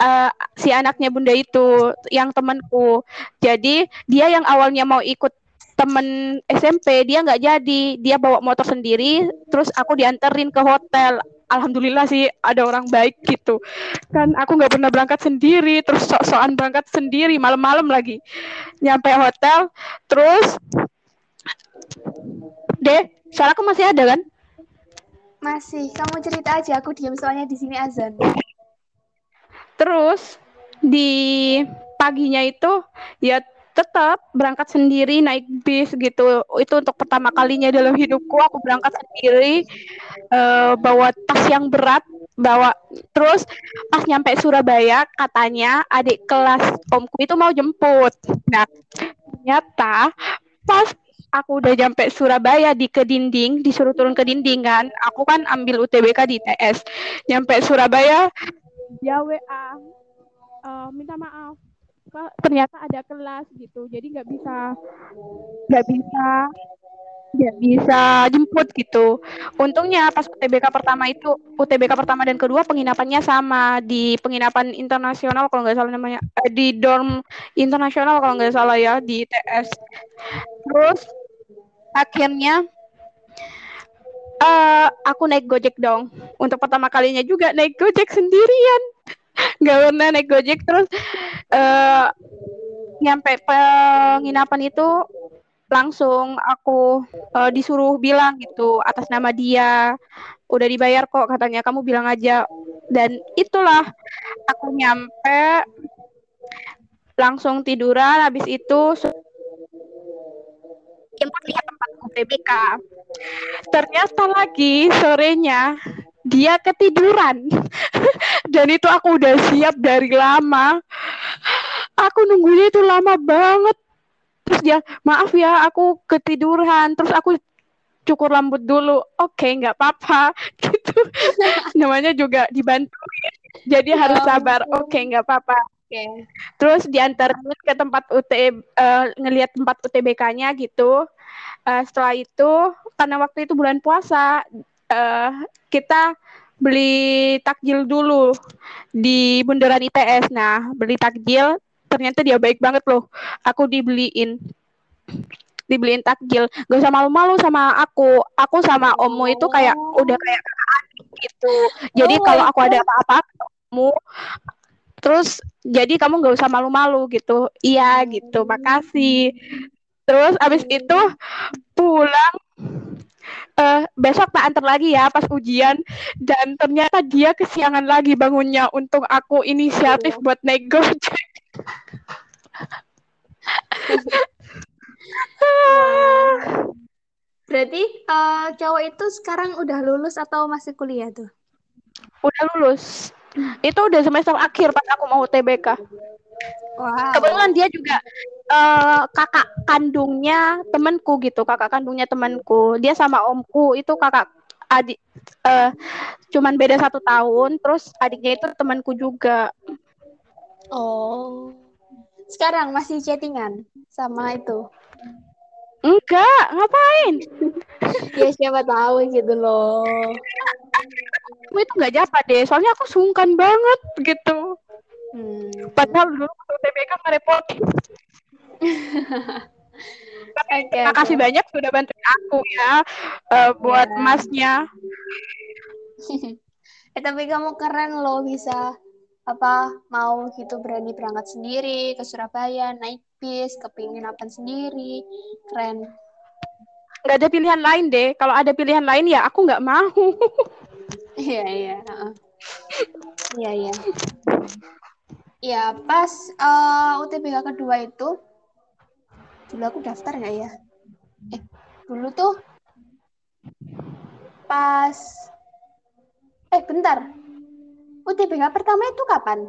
eh, si anaknya bunda itu yang temanku. Jadi dia yang awalnya mau ikut temen SMP dia nggak jadi dia bawa motor sendiri terus aku dianterin ke hotel alhamdulillah sih ada orang baik gitu kan aku nggak pernah berangkat sendiri terus sok-sokan berangkat sendiri malam-malam lagi nyampe hotel terus deh suaraku masih ada kan Masih, kamu cerita aja. Aku diam soalnya di sini azan. Terus di paginya itu ya tetap berangkat sendiri naik bis gitu. Itu untuk pertama kalinya dalam hidupku aku berangkat sendiri eh, bawa tas yang berat, bawa terus pas nyampe Surabaya katanya adik kelas omku itu mau jemput. Nah, ternyata pas aku udah nyampe Surabaya di ke dinding, disuruh turun ke dinding kan. Aku kan ambil UTBK di TS. Nyampe Surabaya dia WA eh, minta maaf ternyata ada kelas gitu jadi nggak bisa nggak bisa nggak bisa jemput gitu untungnya pas UTBK pertama itu UTBK pertama dan kedua penginapannya sama di penginapan internasional kalau nggak salah namanya eh, di dorm internasional kalau nggak salah ya di ITS terus akhirnya eh aku naik Gojek dong. Untuk pertama kalinya juga naik Gojek sendirian. Gak pernah naik Gojek terus eh nyampe penginapan itu langsung aku eh, disuruh bilang gitu atas nama dia udah dibayar kok katanya. Kamu bilang aja. Dan itulah aku nyampe langsung tiduran habis itu jemput lihat tempat UTBK ternyata lagi sorenya dia ketiduran. Dan itu aku udah siap dari lama. Aku nunggunya itu lama banget. Terus dia maaf ya aku ketiduran. Terus aku cukur rambut dulu. Oke okay, nggak apa-apa. Gitu. Namanya juga dibantuin. Jadi harus oh, sabar oke okay, nggak apa-apa. Okay. terus diantar ke tempat UT uh, eh, ngelihat tempat UTBK-nya gitu. Uh, setelah itu karena waktu itu bulan puasa uh, kita beli takjil dulu di bundaran ITS. Nah, beli takjil ternyata dia baik banget loh. Aku dibeliin dibeliin takjil. Gak usah malu-malu sama aku. Aku sama oh. Omu itu kayak udah kayak gitu. Jadi oh kalau aku ada apa-apa kamu terus jadi kamu gak usah malu-malu gitu. Iya gitu. Makasih. Terus abis itu pulang uh, besok tak antar lagi ya pas ujian dan ternyata dia kesiangan lagi bangunnya untuk aku inisiatif oh. buat naik gojek Berarti uh, cowok itu sekarang udah lulus atau masih kuliah tuh? Udah lulus. Itu udah semester akhir pas aku mau TBK. Wow. Kebetulan dia juga uh, kakak kandungnya temanku gitu, kakak kandungnya temanku. Dia sama omku itu kakak adik uh, cuman beda satu tahun, terus adiknya itu temanku juga. Oh. Sekarang masih chattingan sama itu? Enggak, ngapain? ya siapa tahu gitu loh. Aku itu nggak japa deh, soalnya aku sungkan banget gitu. Hmm. Padahal dulu waktu TBK ngerepotin. Tapi okay, terima kasih okay. banyak sudah bantu aku ya uh, buat yeah. emasnya. eh tapi kamu keren loh bisa apa mau gitu berani berangkat sendiri ke Surabaya naik bis kepingin apa sendiri keren nggak ada pilihan lain deh kalau ada pilihan lain ya aku nggak mau iya iya iya iya Ya, pas uh, eh, UTBK kedua itu, dulu aku daftar nggak ya? Eh, dulu tuh pas, eh bentar, UTBK pertama itu kapan?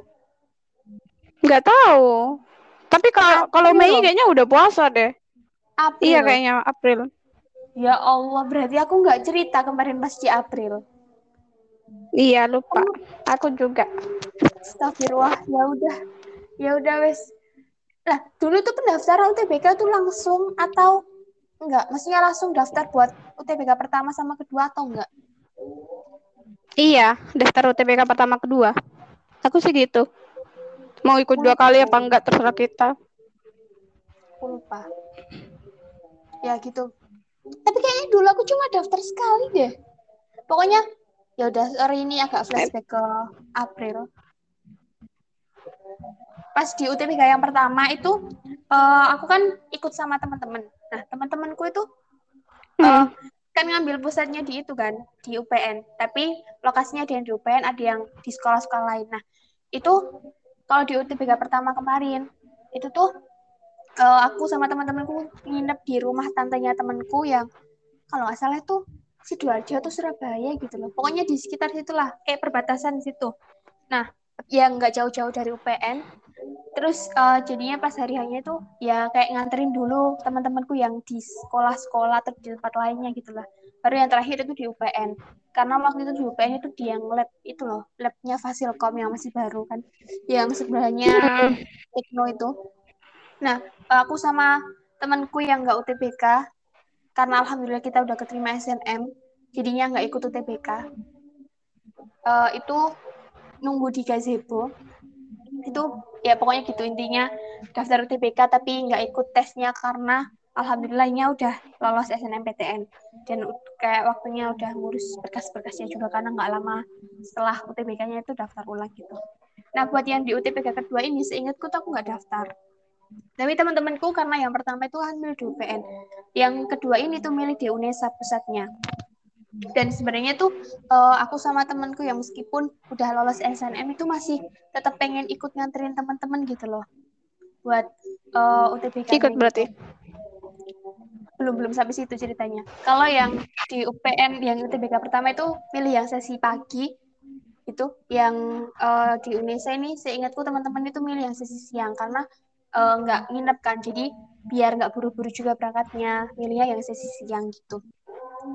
Nggak tahu. Tapi kalau kalau Mei kayaknya udah puasa deh. April. Iya kayaknya April. Ya Allah, berarti aku nggak cerita kemarin pas di April. Iya lupa. Aku juga. Astagfirullah, ya udah. Ya udah wes. Nah, dulu tuh pendaftaran UTBK tuh langsung atau enggak? Maksudnya langsung daftar buat UTBK pertama sama kedua atau enggak? Iya, daftar UTBK pertama kedua. Aku sih gitu. Mau ikut dua kali apa enggak terserah kita. lupa. Ya gitu. Tapi kayaknya dulu aku cuma daftar sekali deh. Pokoknya ya udah hari ini agak flashback ke April pas di UTBK yang pertama itu uh, aku kan ikut sama teman-teman. Nah teman-temanku itu uh, kan ngambil pusatnya di itu kan di UPN tapi lokasinya ada yang di UPN ada yang di sekolah-sekolah lain. Nah itu kalau di UTBK pertama kemarin itu tuh uh, aku sama teman-temanku nginep di rumah tantenya temanku yang kalau nggak salah itu sidoarjo atau Surabaya gitu loh. Pokoknya di sekitar situlah kayak perbatasan situ. Nah yang nggak jauh-jauh dari UPN terus uh, jadinya pas hari hanya itu ya kayak nganterin dulu teman-temanku yang di sekolah-sekolah atau di tempat lainnya gitu lah. Baru yang terakhir itu di UPN karena waktu itu di UPN itu di yang lab itu loh labnya Fasilkom yang masih baru kan. Yang sebenarnya Tekno itu. Nah aku sama temanku yang nggak UTBK karena alhamdulillah kita udah keterima SNM jadinya nggak ikut UTBK uh, itu nunggu di gazebo. Itu ya pokoknya gitu intinya daftar UTBK tapi nggak ikut tesnya karena alhamdulillahnya udah lolos SNMPTN dan kayak waktunya udah ngurus berkas-berkasnya juga karena nggak lama setelah UTBK-nya itu daftar ulang gitu. Nah buat yang di UTBK kedua ini seingatku tuh aku nggak daftar tapi teman-temanku karena yang pertama itu milih di UPN, yang kedua ini tuh milih di UNESA pusatnya. Dan sebenarnya tuh uh, aku sama temanku yang meskipun udah lolos SNM itu masih tetap pengen ikut nganterin teman-teman gitu loh. Buat uh, eh, UTBK. Ikut berarti. Belum belum sampai situ ceritanya. Kalau yang di UPN yang UTBK pertama itu pilih yang sesi pagi itu yang uh, di UNESA ini seingatku teman-teman itu milih yang sesi siang karena nggak nginep kan jadi biar nggak buru-buru juga berangkatnya milihnya yang sesi siang gitu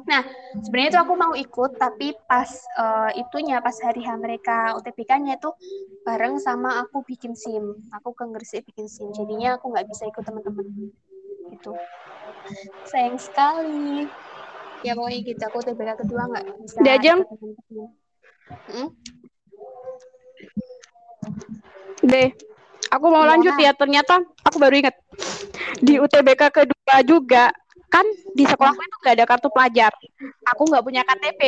nah sebenarnya itu aku mau ikut tapi pas eh, itunya pas hari H mereka UTBK-nya itu bareng sama aku bikin SIM aku ke Gresik bikin SIM jadinya aku nggak bisa ikut teman-teman gitu sayang sekali ya pokoknya gitu aku UTBK kedua nggak bisa ikut teman-teman. Hmm? Deh, aku mau Gimana? lanjut ya. Ternyata aku baru ingat di UTBK kedua juga kan di sekolahku itu nggak ada kartu pelajar. Aku nggak punya KTP.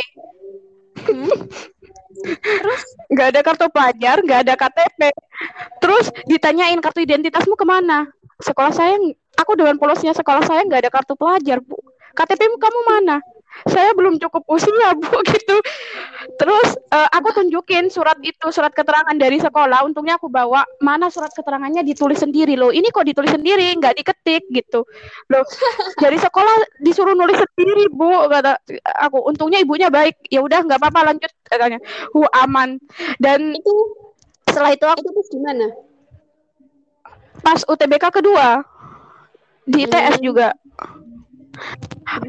Terus nggak ada kartu pelajar, nggak ada KTP. Terus ditanyain kartu identitasmu ke mana? Sekolah saya, aku dengan polosnya sekolah saya nggak ada kartu pelajar, bu. KTP kamu mana? Saya belum cukup usia, bu, gitu. Terus eh, aku tunjukin surat itu, surat keterangan dari sekolah. Untungnya aku bawa mana surat keterangannya ditulis sendiri loh. Ini kok ditulis sendiri, nggak diketik gitu. Loh, dari sekolah disuruh nulis sendiri bu, kata aku. Untungnya ibunya baik. Ya udah nggak apa-apa lanjut katanya. Hu aman. Dan itu setelah itu aku itu gimana pas UTBK kedua di ITS Hmm. juga.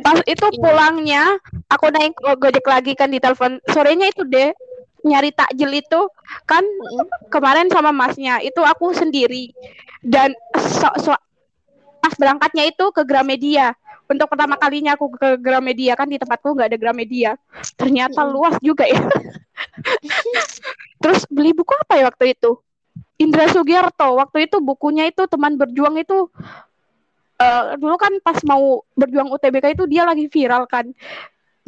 Pas itu Iya. pulangnya aku naik go- gojek lagi kan di telepon. Sorenya itu deh nyari takjil itu. Kan kemarin sama masnya itu aku sendiri. Dan so, so- pas berangkatnya itu ke Gramedia. Untuk pertama kalinya aku ke Gramedia kan di tempatku nggak ada Gramedia. Ternyata luas juga ya. Terus beli buku apa ya waktu itu? Indra Sugiarto waktu itu bukunya itu teman berjuang itu eh, dulu kan pas mau berjuang UTBK itu dia lagi viral kan.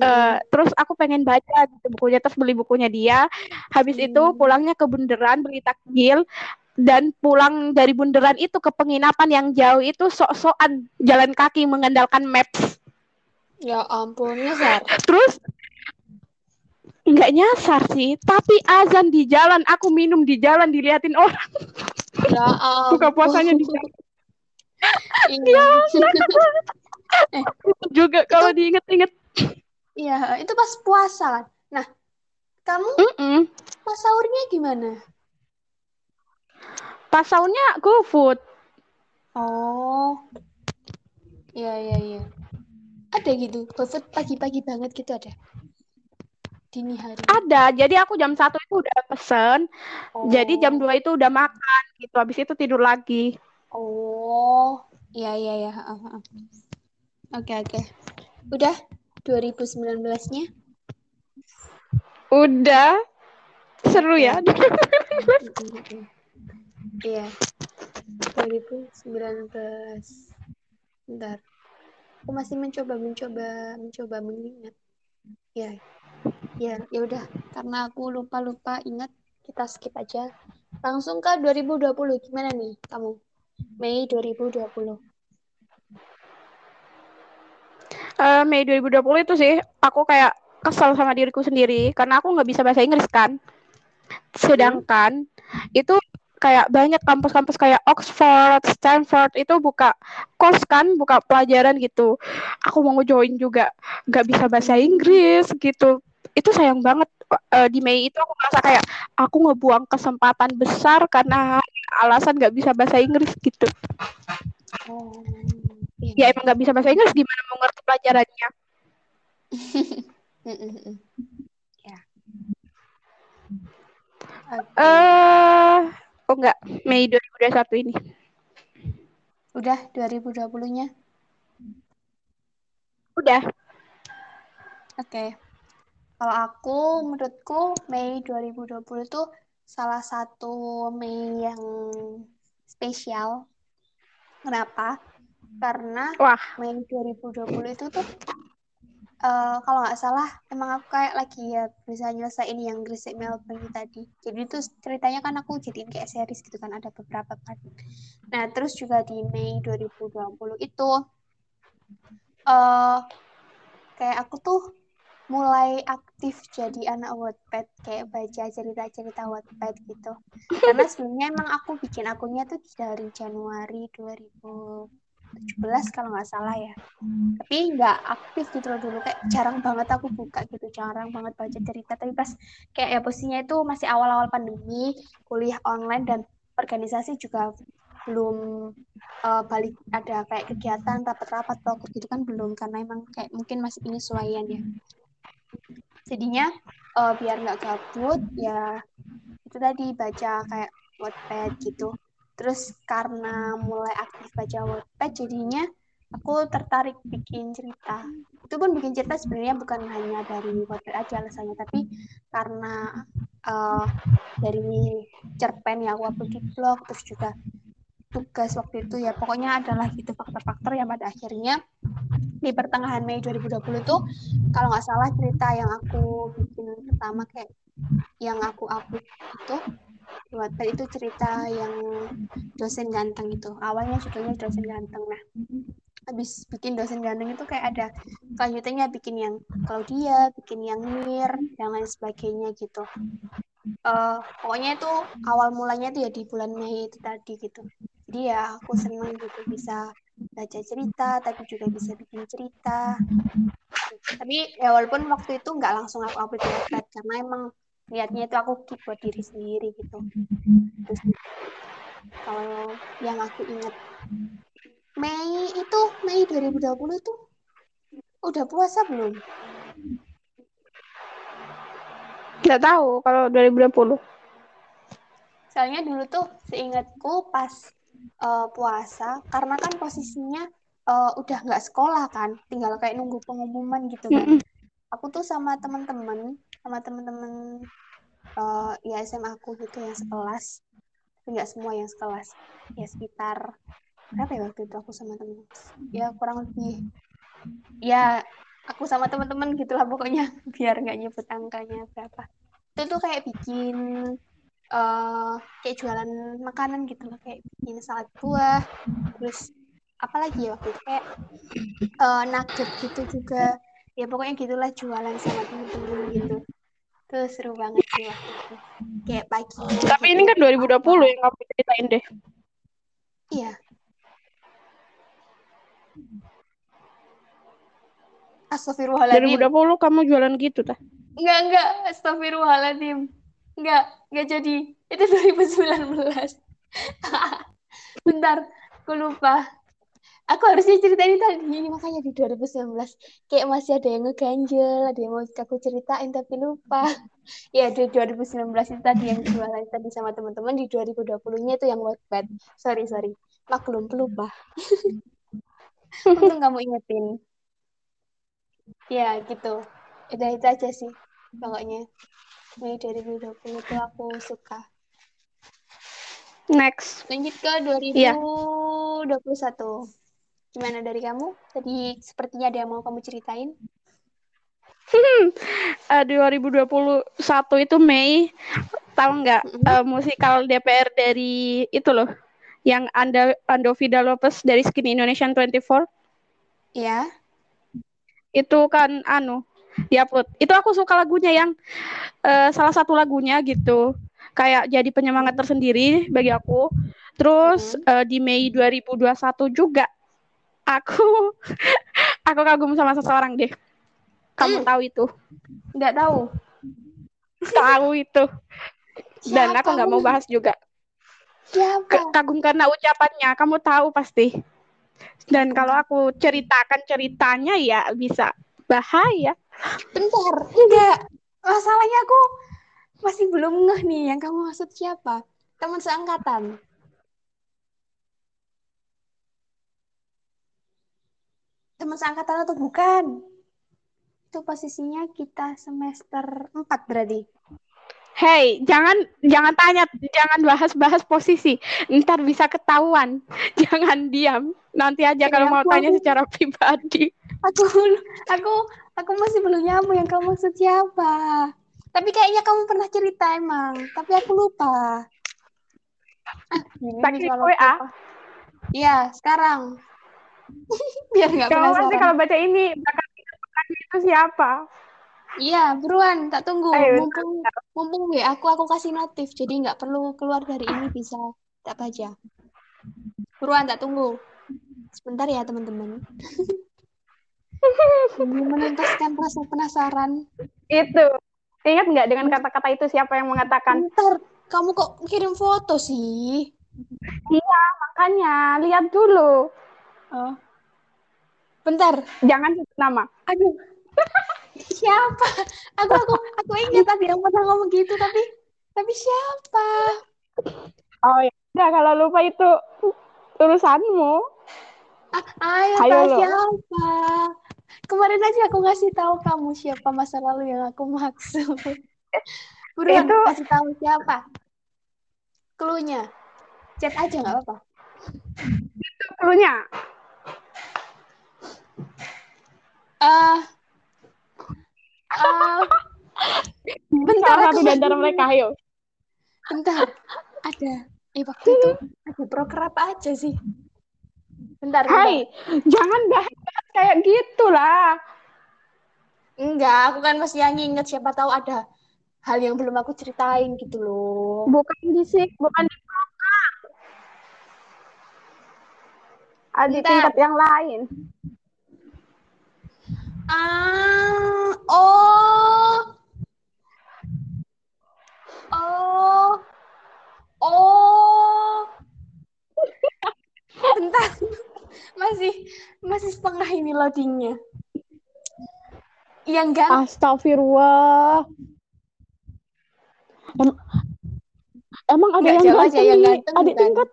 Eh, terus aku pengen baca gitu bukunya terus beli bukunya dia. Habis itu Hmm. pulangnya ke Bundaran beli takjil dan pulang dari Bundaran itu ke penginapan yang jauh itu sok-sokan jalan kaki mengandalkan maps. Ya ampun nyasar. Terus nggak nyasar sih tapi azan di jalan aku minum di jalan diliatin orang. Ya ampun buka puasanya di jalan iya juga kalau diinget-inget. Iya itu pas puasa kan? Nah kamu Mm-mm. pas sahurnya gimana? Pas sahurnya GoFood oh. Iya iya iya. Ada gitu GoFood pagi-pagi banget gitu ada? Dini hari. Ada jadi aku jam satu itu udah pesen. Jadi jam Oh. 2 itu udah makan gitu habis itu tidur lagi Oh, iya iya ya. Heeh, heeh. Oke oke. Udah 2019-nya? udah seru ya. Iya. 2019. Bentar. Aku masih mencoba mencoba mencoba mengingat. Ya. Ya, ya udah. Karena aku lupa-lupa ingat, kita skip aja. Langsung ke 2020. Gimana nih kamu? Mei 2020. Eh, Mei 2020 itu sih aku kayak kesel sama diriku sendiri karena aku nggak bisa bahasa Inggris kan sedangkan itu kayak banyak kampus-kampus kayak Oxford, Stanford itu buka kos kan, buka pelajaran gitu. Aku mau join juga, nggak bisa bahasa Inggris gitu. Itu sayang banget Eh, di Mei itu aku merasa kayak aku ngebuang kesempatan besar karena alasan nggak bisa bahasa Inggris gitu. Oh, Ya emang nggak bisa bahasa Inggris gimana mau ngerti pelajarannya? Ya. Oke. Eh, oh enggak, Mei 2021 ini. Udah 2020-nya? Udah. Oke. Kalau aku, menurutku Mei 2020 itu salah satu Mei yang spesial. Kenapa? Karena Wah, Mei 2020 itu tuh eh, kalau nggak salah emang aku kayak lagi ya bisa nyelesain yang Gresik Melbourne tadi. Jadi itu ceritanya kan aku jadiin kayak series gitu kan ada beberapa part. Nah terus juga di Mei 2020 itu eh kayak aku tuh mulai aktif jadi anak Wattpad kayak baca cerita-cerita Wattpad gitu. Karena sebelumnya emang aku bikin akunnya tuh dari Januari 2017 kalau nggak salah ya. Tapi nggak aktif gitu loh dulu kayak jarang banget aku buka gitu, jarang banget baca cerita. Tapi pas kayak ya posisinya itu masih awal-awal pandemi, kuliah online dan organisasi juga belum uh, balik ada kayak kegiatan rapat-rapat pokok gitu kan belum karena emang kayak mungkin masih penyesuaian ya jadinya uh, biar nggak gabut ya itu tadi baca kayak Wattpad gitu. Terus karena mulai aktif baca Wattpad jadinya aku tertarik bikin cerita. Itu pun bikin cerita sebenarnya bukan hanya dari Wattpad aja alasannya tapi karena uh, dari cerpen yang aku upload di blog terus juga tugas waktu itu ya. Pokoknya adalah gitu faktor-faktor yang pada akhirnya di pertengahan Mei 2020 itu kalau nggak salah cerita yang aku bikin pertama kayak yang aku upload itu buat itu cerita yang dosen ganteng itu. Awalnya judulnya dosen ganteng. Nah habis bikin dosen ganteng itu kayak ada kelanjutannya bikin yang Claudia bikin yang Mir dan lain sebagainya gitu. Uh, pokoknya itu awal mulanya itu ya di bulan Mei itu tadi gitu jadi ya aku senang gitu bisa baca cerita tapi juga bisa bikin cerita tapi ya walaupun waktu itu nggak langsung aku upload di website karena emang niatnya itu aku keep buat diri sendiri gitu terus kalau yang aku ingat Mei itu Mei 2020 itu udah puasa belum? Nggak tahu kalau 2020. Soalnya dulu tuh seingatku pas uh, puasa karena kan posisinya uh, udah nggak sekolah kan tinggal kayak nunggu pengumuman gitu kan. Mm -hmm. aku tuh sama teman-teman sama teman-teman uh, ya SMA aku gitu yang sekelas tapi nggak semua yang sekelas ya sekitar berapa ya waktu itu aku sama temen? Ya kurang lebih ya aku sama teman-teman gitulah pokoknya biar nggak nyebut angkanya berapa. Itu tuh kayak bikin uh, kayak jualan makanan gitu loh kayak bikin salad buah terus apalagi ya waktu itu kayak uh, nugget gitu juga ya pokoknya gitulah jualan sama temen-temen gitu tuh seru banget sih waktu itu kayak pagi tapi gitu. ini kan 2020 yang kamu ceritain deh iya Astagfirullahaladzim. 2020 kamu jualan gitu tah? Enggak, enggak. Astagfirullahaladzim. Enggak, enggak jadi. Itu 2019. Bentar, aku lupa. Aku harusnya ceritain tadi, ini makanya di 2019. Kayak masih ada yang ngeganjel, ada yang mau aku ceritain tapi lupa. Ya, di 2019 itu tadi yang jualan tadi sama teman-teman, di 2020-nya itu yang Wattpad. Sorry, sorry. Maklum, pelupa. Untung kamu ingetin. Ya, gitu. Udah itu aja sih, pokoknya. Mei 2020 itu aku suka. Next. Lanjut ke 2021. Yeah. Gimana dari kamu? Tadi sepertinya ada yang mau kamu ceritain. uh, 2021 itu Mei tahu nggak mm -hmm. uh, musikal DPR dari itu loh yang Anda Ando Vida Lopez dari Skin Indonesian 24 Iya. Itu kan anu diupload. Itu aku suka lagunya yang uh, salah satu lagunya gitu. Kayak jadi penyemangat tersendiri bagi aku. Terus hmm. uh, di Mei 2021 juga aku aku kagum sama seseorang deh. Kamu hmm. tahu itu? Nggak tahu. tahu itu. Dan aku nggak mau bahas juga. Siapa? Kagum karena ucapannya, kamu tahu pasti. Dan kalau aku ceritakan ceritanya ya bisa bahaya. Bentar, enggak. Masalahnya aku masih belum ngeh nih yang kamu maksud siapa? Teman seangkatan. Teman seangkatan atau bukan? Itu posisinya kita semester 4 berarti. Hey, jangan jangan tanya, jangan bahas-bahas posisi. Ntar bisa ketahuan. Jangan diam. Nanti aja kalau mau tanya secara pribadi. Aku aku aku masih belum nyambung yang kamu maksud siapa. Tapi kayaknya kamu pernah cerita emang, tapi aku lupa. Ah, ini kalau WA. Iya, sekarang. Biar nggak penasaran. Pasti kalau baca ini bakal itu siapa? Iya, buruan, tak tunggu. Ayo, mumpung mumpung ya aku aku kasih notif, jadi nggak perlu keluar dari ini bisa tak baca. Buruan, tak tunggu. Sebentar ya teman-teman. menuntaskan rasa penasaran. Itu. Ingat nggak dengan kata-kata itu siapa yang mengatakan? Bentar, kamu kok kirim foto sih? Iya, makanya lihat dulu. Oh. Bentar. Jangan sebut nama. Aduh. siapa? Aku aku aku ingat tadi yang pernah ngomong gitu tapi tapi siapa? Oh ya, udah kalau lupa itu urusanmu. Ah, ayo, Ayo tahu siapa? Kemarin aja aku ngasih tahu kamu siapa masa lalu yang aku maksud. Buruan Itu- kasih tahu siapa? Cluenya. Chat aja nggak apa-apa. Dulunya. Eh bentar Salah satu di antara mereka, ayo. bentar. Ada eh waktu itu ada proker apa aja sih? Bentar, bentar. Hai, jangan bahas kayak gitu lah. Enggak, aku kan masih yang nginget siapa tahu ada hal yang belum aku ceritain gitu loh. Bukan di sik, bukan di program. Ada tingkat yang lain. Ah, oh. Oh. Oh. Bentar. Masih masih setengah ini loadingnya. Yang kan Astagfirullah. Em- emang ada Nggak, yang ganteng, aja, yang ganteng adik tingkat?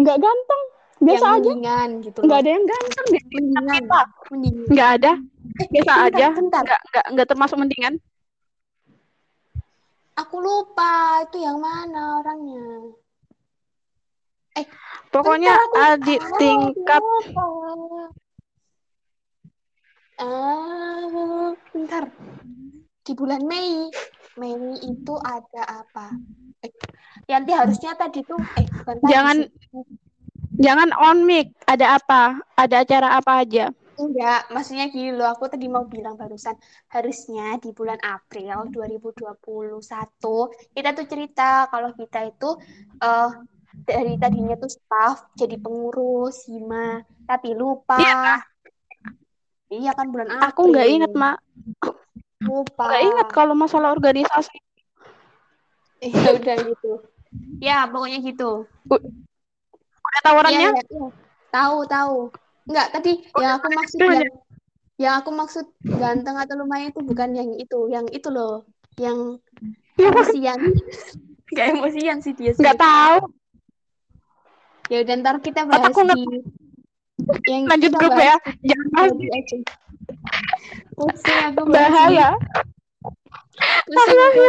Nggak ganteng, biasa yang aja. mendingan gitu Nggak ada yang ganteng di tingkat Mendingan. Mendingan. Nggak ada, Eh, biasa bentar, aja. bentar. Nggak, nggak, nggak termasuk mendingan. Aku lupa itu yang mana orangnya. Eh, Pokoknya adik Ah, tingkat lupa. Ah, bentar. Di bulan Mei, Mei itu ada apa? Eh, Yanti harusnya tadi tuh, eh bukan tadi Jangan- sih. Jangan on mic. Ada apa? Ada acara apa aja? Enggak, maksudnya gini loh, aku tadi mau bilang barusan, harusnya di bulan April 2021, kita tuh cerita kalau kita itu eh dari tadinya tuh staff jadi pengurus, hima, tapi lupa. Iya, Iya kan bulan April. Aku nggak ingat, Mak. Lupa. Nggak ingat kalau masalah organisasi. Ya udah gitu. Ya, pokoknya gitu. Ada tawarannya? Iya, iya, iya. Tahu, tahu. Enggak, tadi yang aku maksud Iya, yang yang aku maksud ganteng atau lumayan itu bukan yang itu, yang itu loh, yang Iya, emosian. Enggak emosian sih dia. sih. Nggak tahu. Ya udah ntar kita bahas Otakku di yang Lanjut kita grup bahas ya. Jangan aku bahaya. aku.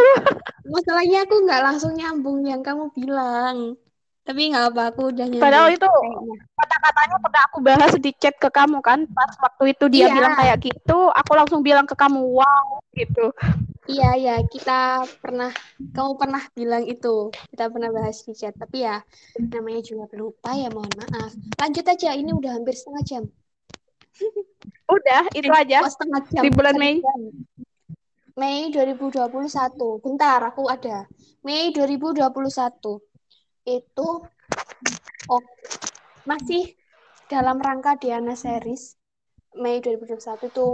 Masalahnya aku nggak langsung nyambung yang kamu bilang. Tapi nggak apa, aku udah nyambung. Padahal itu kata-katanya pernah aku bahas di chat ke kamu kan. Pas waktu itu dia Iya. bilang kayak gitu, aku langsung bilang ke kamu, wow, gitu. Iya, iya, kita pernah, kamu pernah bilang itu, kita pernah bahas di chat, tapi ya namanya juga pelupa ya, mohon maaf. Lanjut aja, ini udah hampir setengah jam. Udah, itu aja. oh, setengah jam, Di bulan Mei. jam. Mei 2021, bentar, aku ada. Mei 2021, itu, oh, masih dalam rangka Diana Series, Mei 2021 itu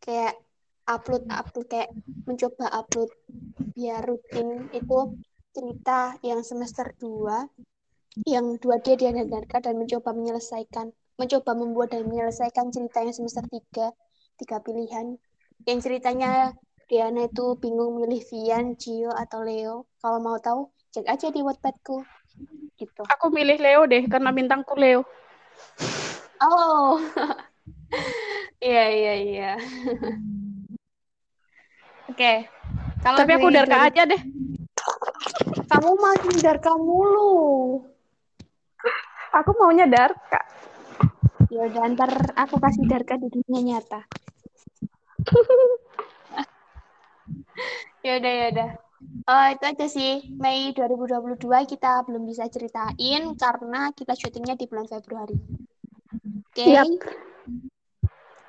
kayak upload, upload, kayak mencoba upload biar rutin. Itu cerita yang semester 2 yang dua dia diadakan dan mencoba menyelesaikan mencoba membuat dan menyelesaikan cerita yang semester 3 tiga pilihan. Yang ceritanya Diana itu bingung milih Vian, Gio atau Leo. Kalau mau tahu cek aja di Wattpadku gitu Aku milih Leo deh, karena bintangku Leo. oh iya iya iya oke kalau Tapi aku dari- Darka dari- aja deh. kamu makin Darka mulu Aku maunya Darka. Ya udah ntar aku kasih Darka di dunia nyata. ya udah ya udah. Eh, itu aja sih Mei 2022 kita belum bisa ceritain karena kita syutingnya di bulan Februari. Oke. Yap.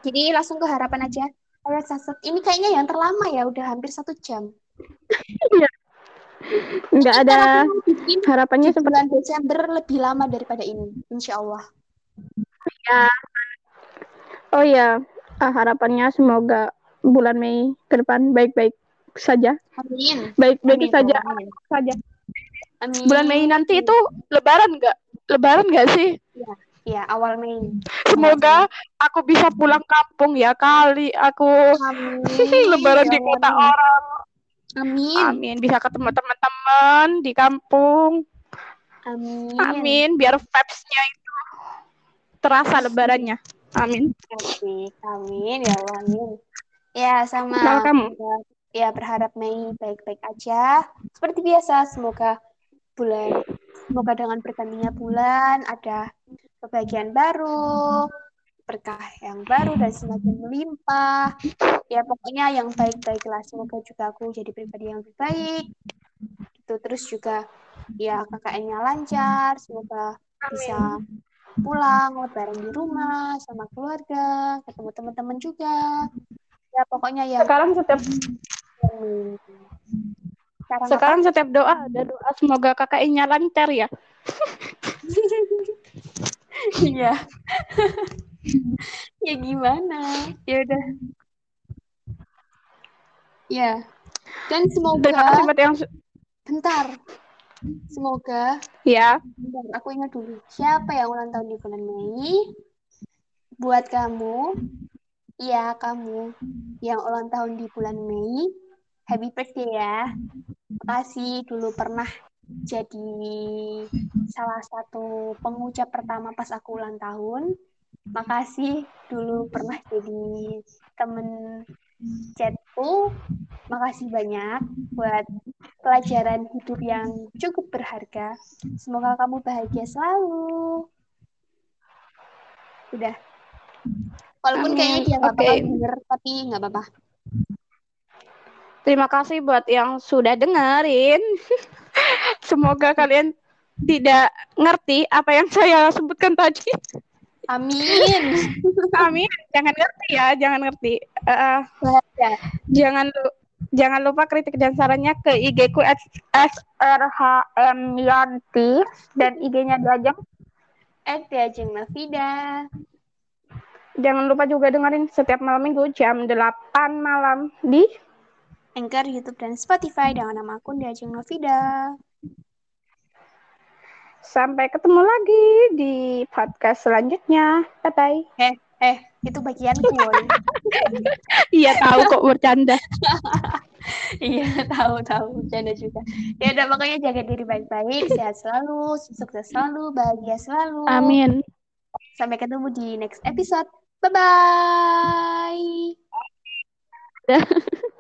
Jadi langsung ke harapan aja. Ayo Saset. Ini kayaknya yang terlama ya, udah hampir satu jam. Nggak Ntar ada bikin harapannya seperti bulan Desember lebih lama daripada ini, insya Allah. Oh ya, ah, harapannya semoga bulan Mei ke depan baik-baik saja. Amin. Baik-baik Amin, saja amin. saja. Amin. Bulan Mei nanti itu lebaran nggak? Lebaran nggak sih? Iya, iya awal Mei. Semoga aku bisa pulang kampung ya kali aku Amin. lebaran Ya di kota amin. orang. Amin. Amin. Bisa ketemu teman-teman di kampung. Amin. Amin. Biar vibes-nya itu terasa lebarannya. Amin. Oke, amin ya Allah, amin. Ya, sama. Kamu? Ya, ya, berharap Mei baik-baik aja. Seperti biasa, semoga bulan, semoga dengan bergantinya bulan ada kebahagiaan baru, berkah yang baru dan semakin melimpah. Ya, pokoknya yang baik-baik lah. Semoga juga aku jadi pribadi yang lebih baik. Gitu. Terus juga ya KKN-nya lancar, semoga bisa pulang lebaran di rumah sama keluarga ketemu teman-teman juga ya pokoknya yang Sekarang setiap sekarang apa? sekarang setiap doa ada doa semoga KKI-nya lancar ya. Iya. ya gimana? Ya udah. Ya. Dan semoga buat yang bentar. Semoga ya. bentar, aku ingat dulu. Siapa yang ulang tahun di bulan Mei? Buat kamu, iya kamu yang ulang tahun di bulan Mei, happy birthday ya. Makasih dulu pernah jadi salah satu pengucap pertama pas aku ulang tahun. Makasih dulu pernah jadi temen chatku. Makasih banyak buat pelajaran hidup yang cukup berharga. Semoga kamu bahagia selalu. Udah. Walaupun Amin. kayaknya dia nggak Oke. bakal denger, tapi nggak apa-apa. Terima kasih buat yang sudah dengerin. Semoga kalian tidak ngerti apa yang saya sebutkan tadi. Amin. Amin. Jangan ngerti ya, jangan ngerti. Bahagia. jangan lu- jangan lupa kritik dan sarannya ke IG ku SRHM Yanti dan IG-nya Diajeng Nafida. Jangan lupa juga dengerin setiap malam minggu jam 8 malam di Anchor, YouTube, dan Spotify dengan nama akun Diajeng Nafida. Sampai ketemu lagi di podcast selanjutnya. Bye bye. Eh, eh, itu bagianku. Iya tahu kok bercanda. Iya, tahu, tahu. Bercanda juga. Ya udah, pokoknya jaga diri baik-baik, sehat selalu, sukses selalu, bahagia selalu. Amin. Sampai ketemu di next episode. Bye-bye.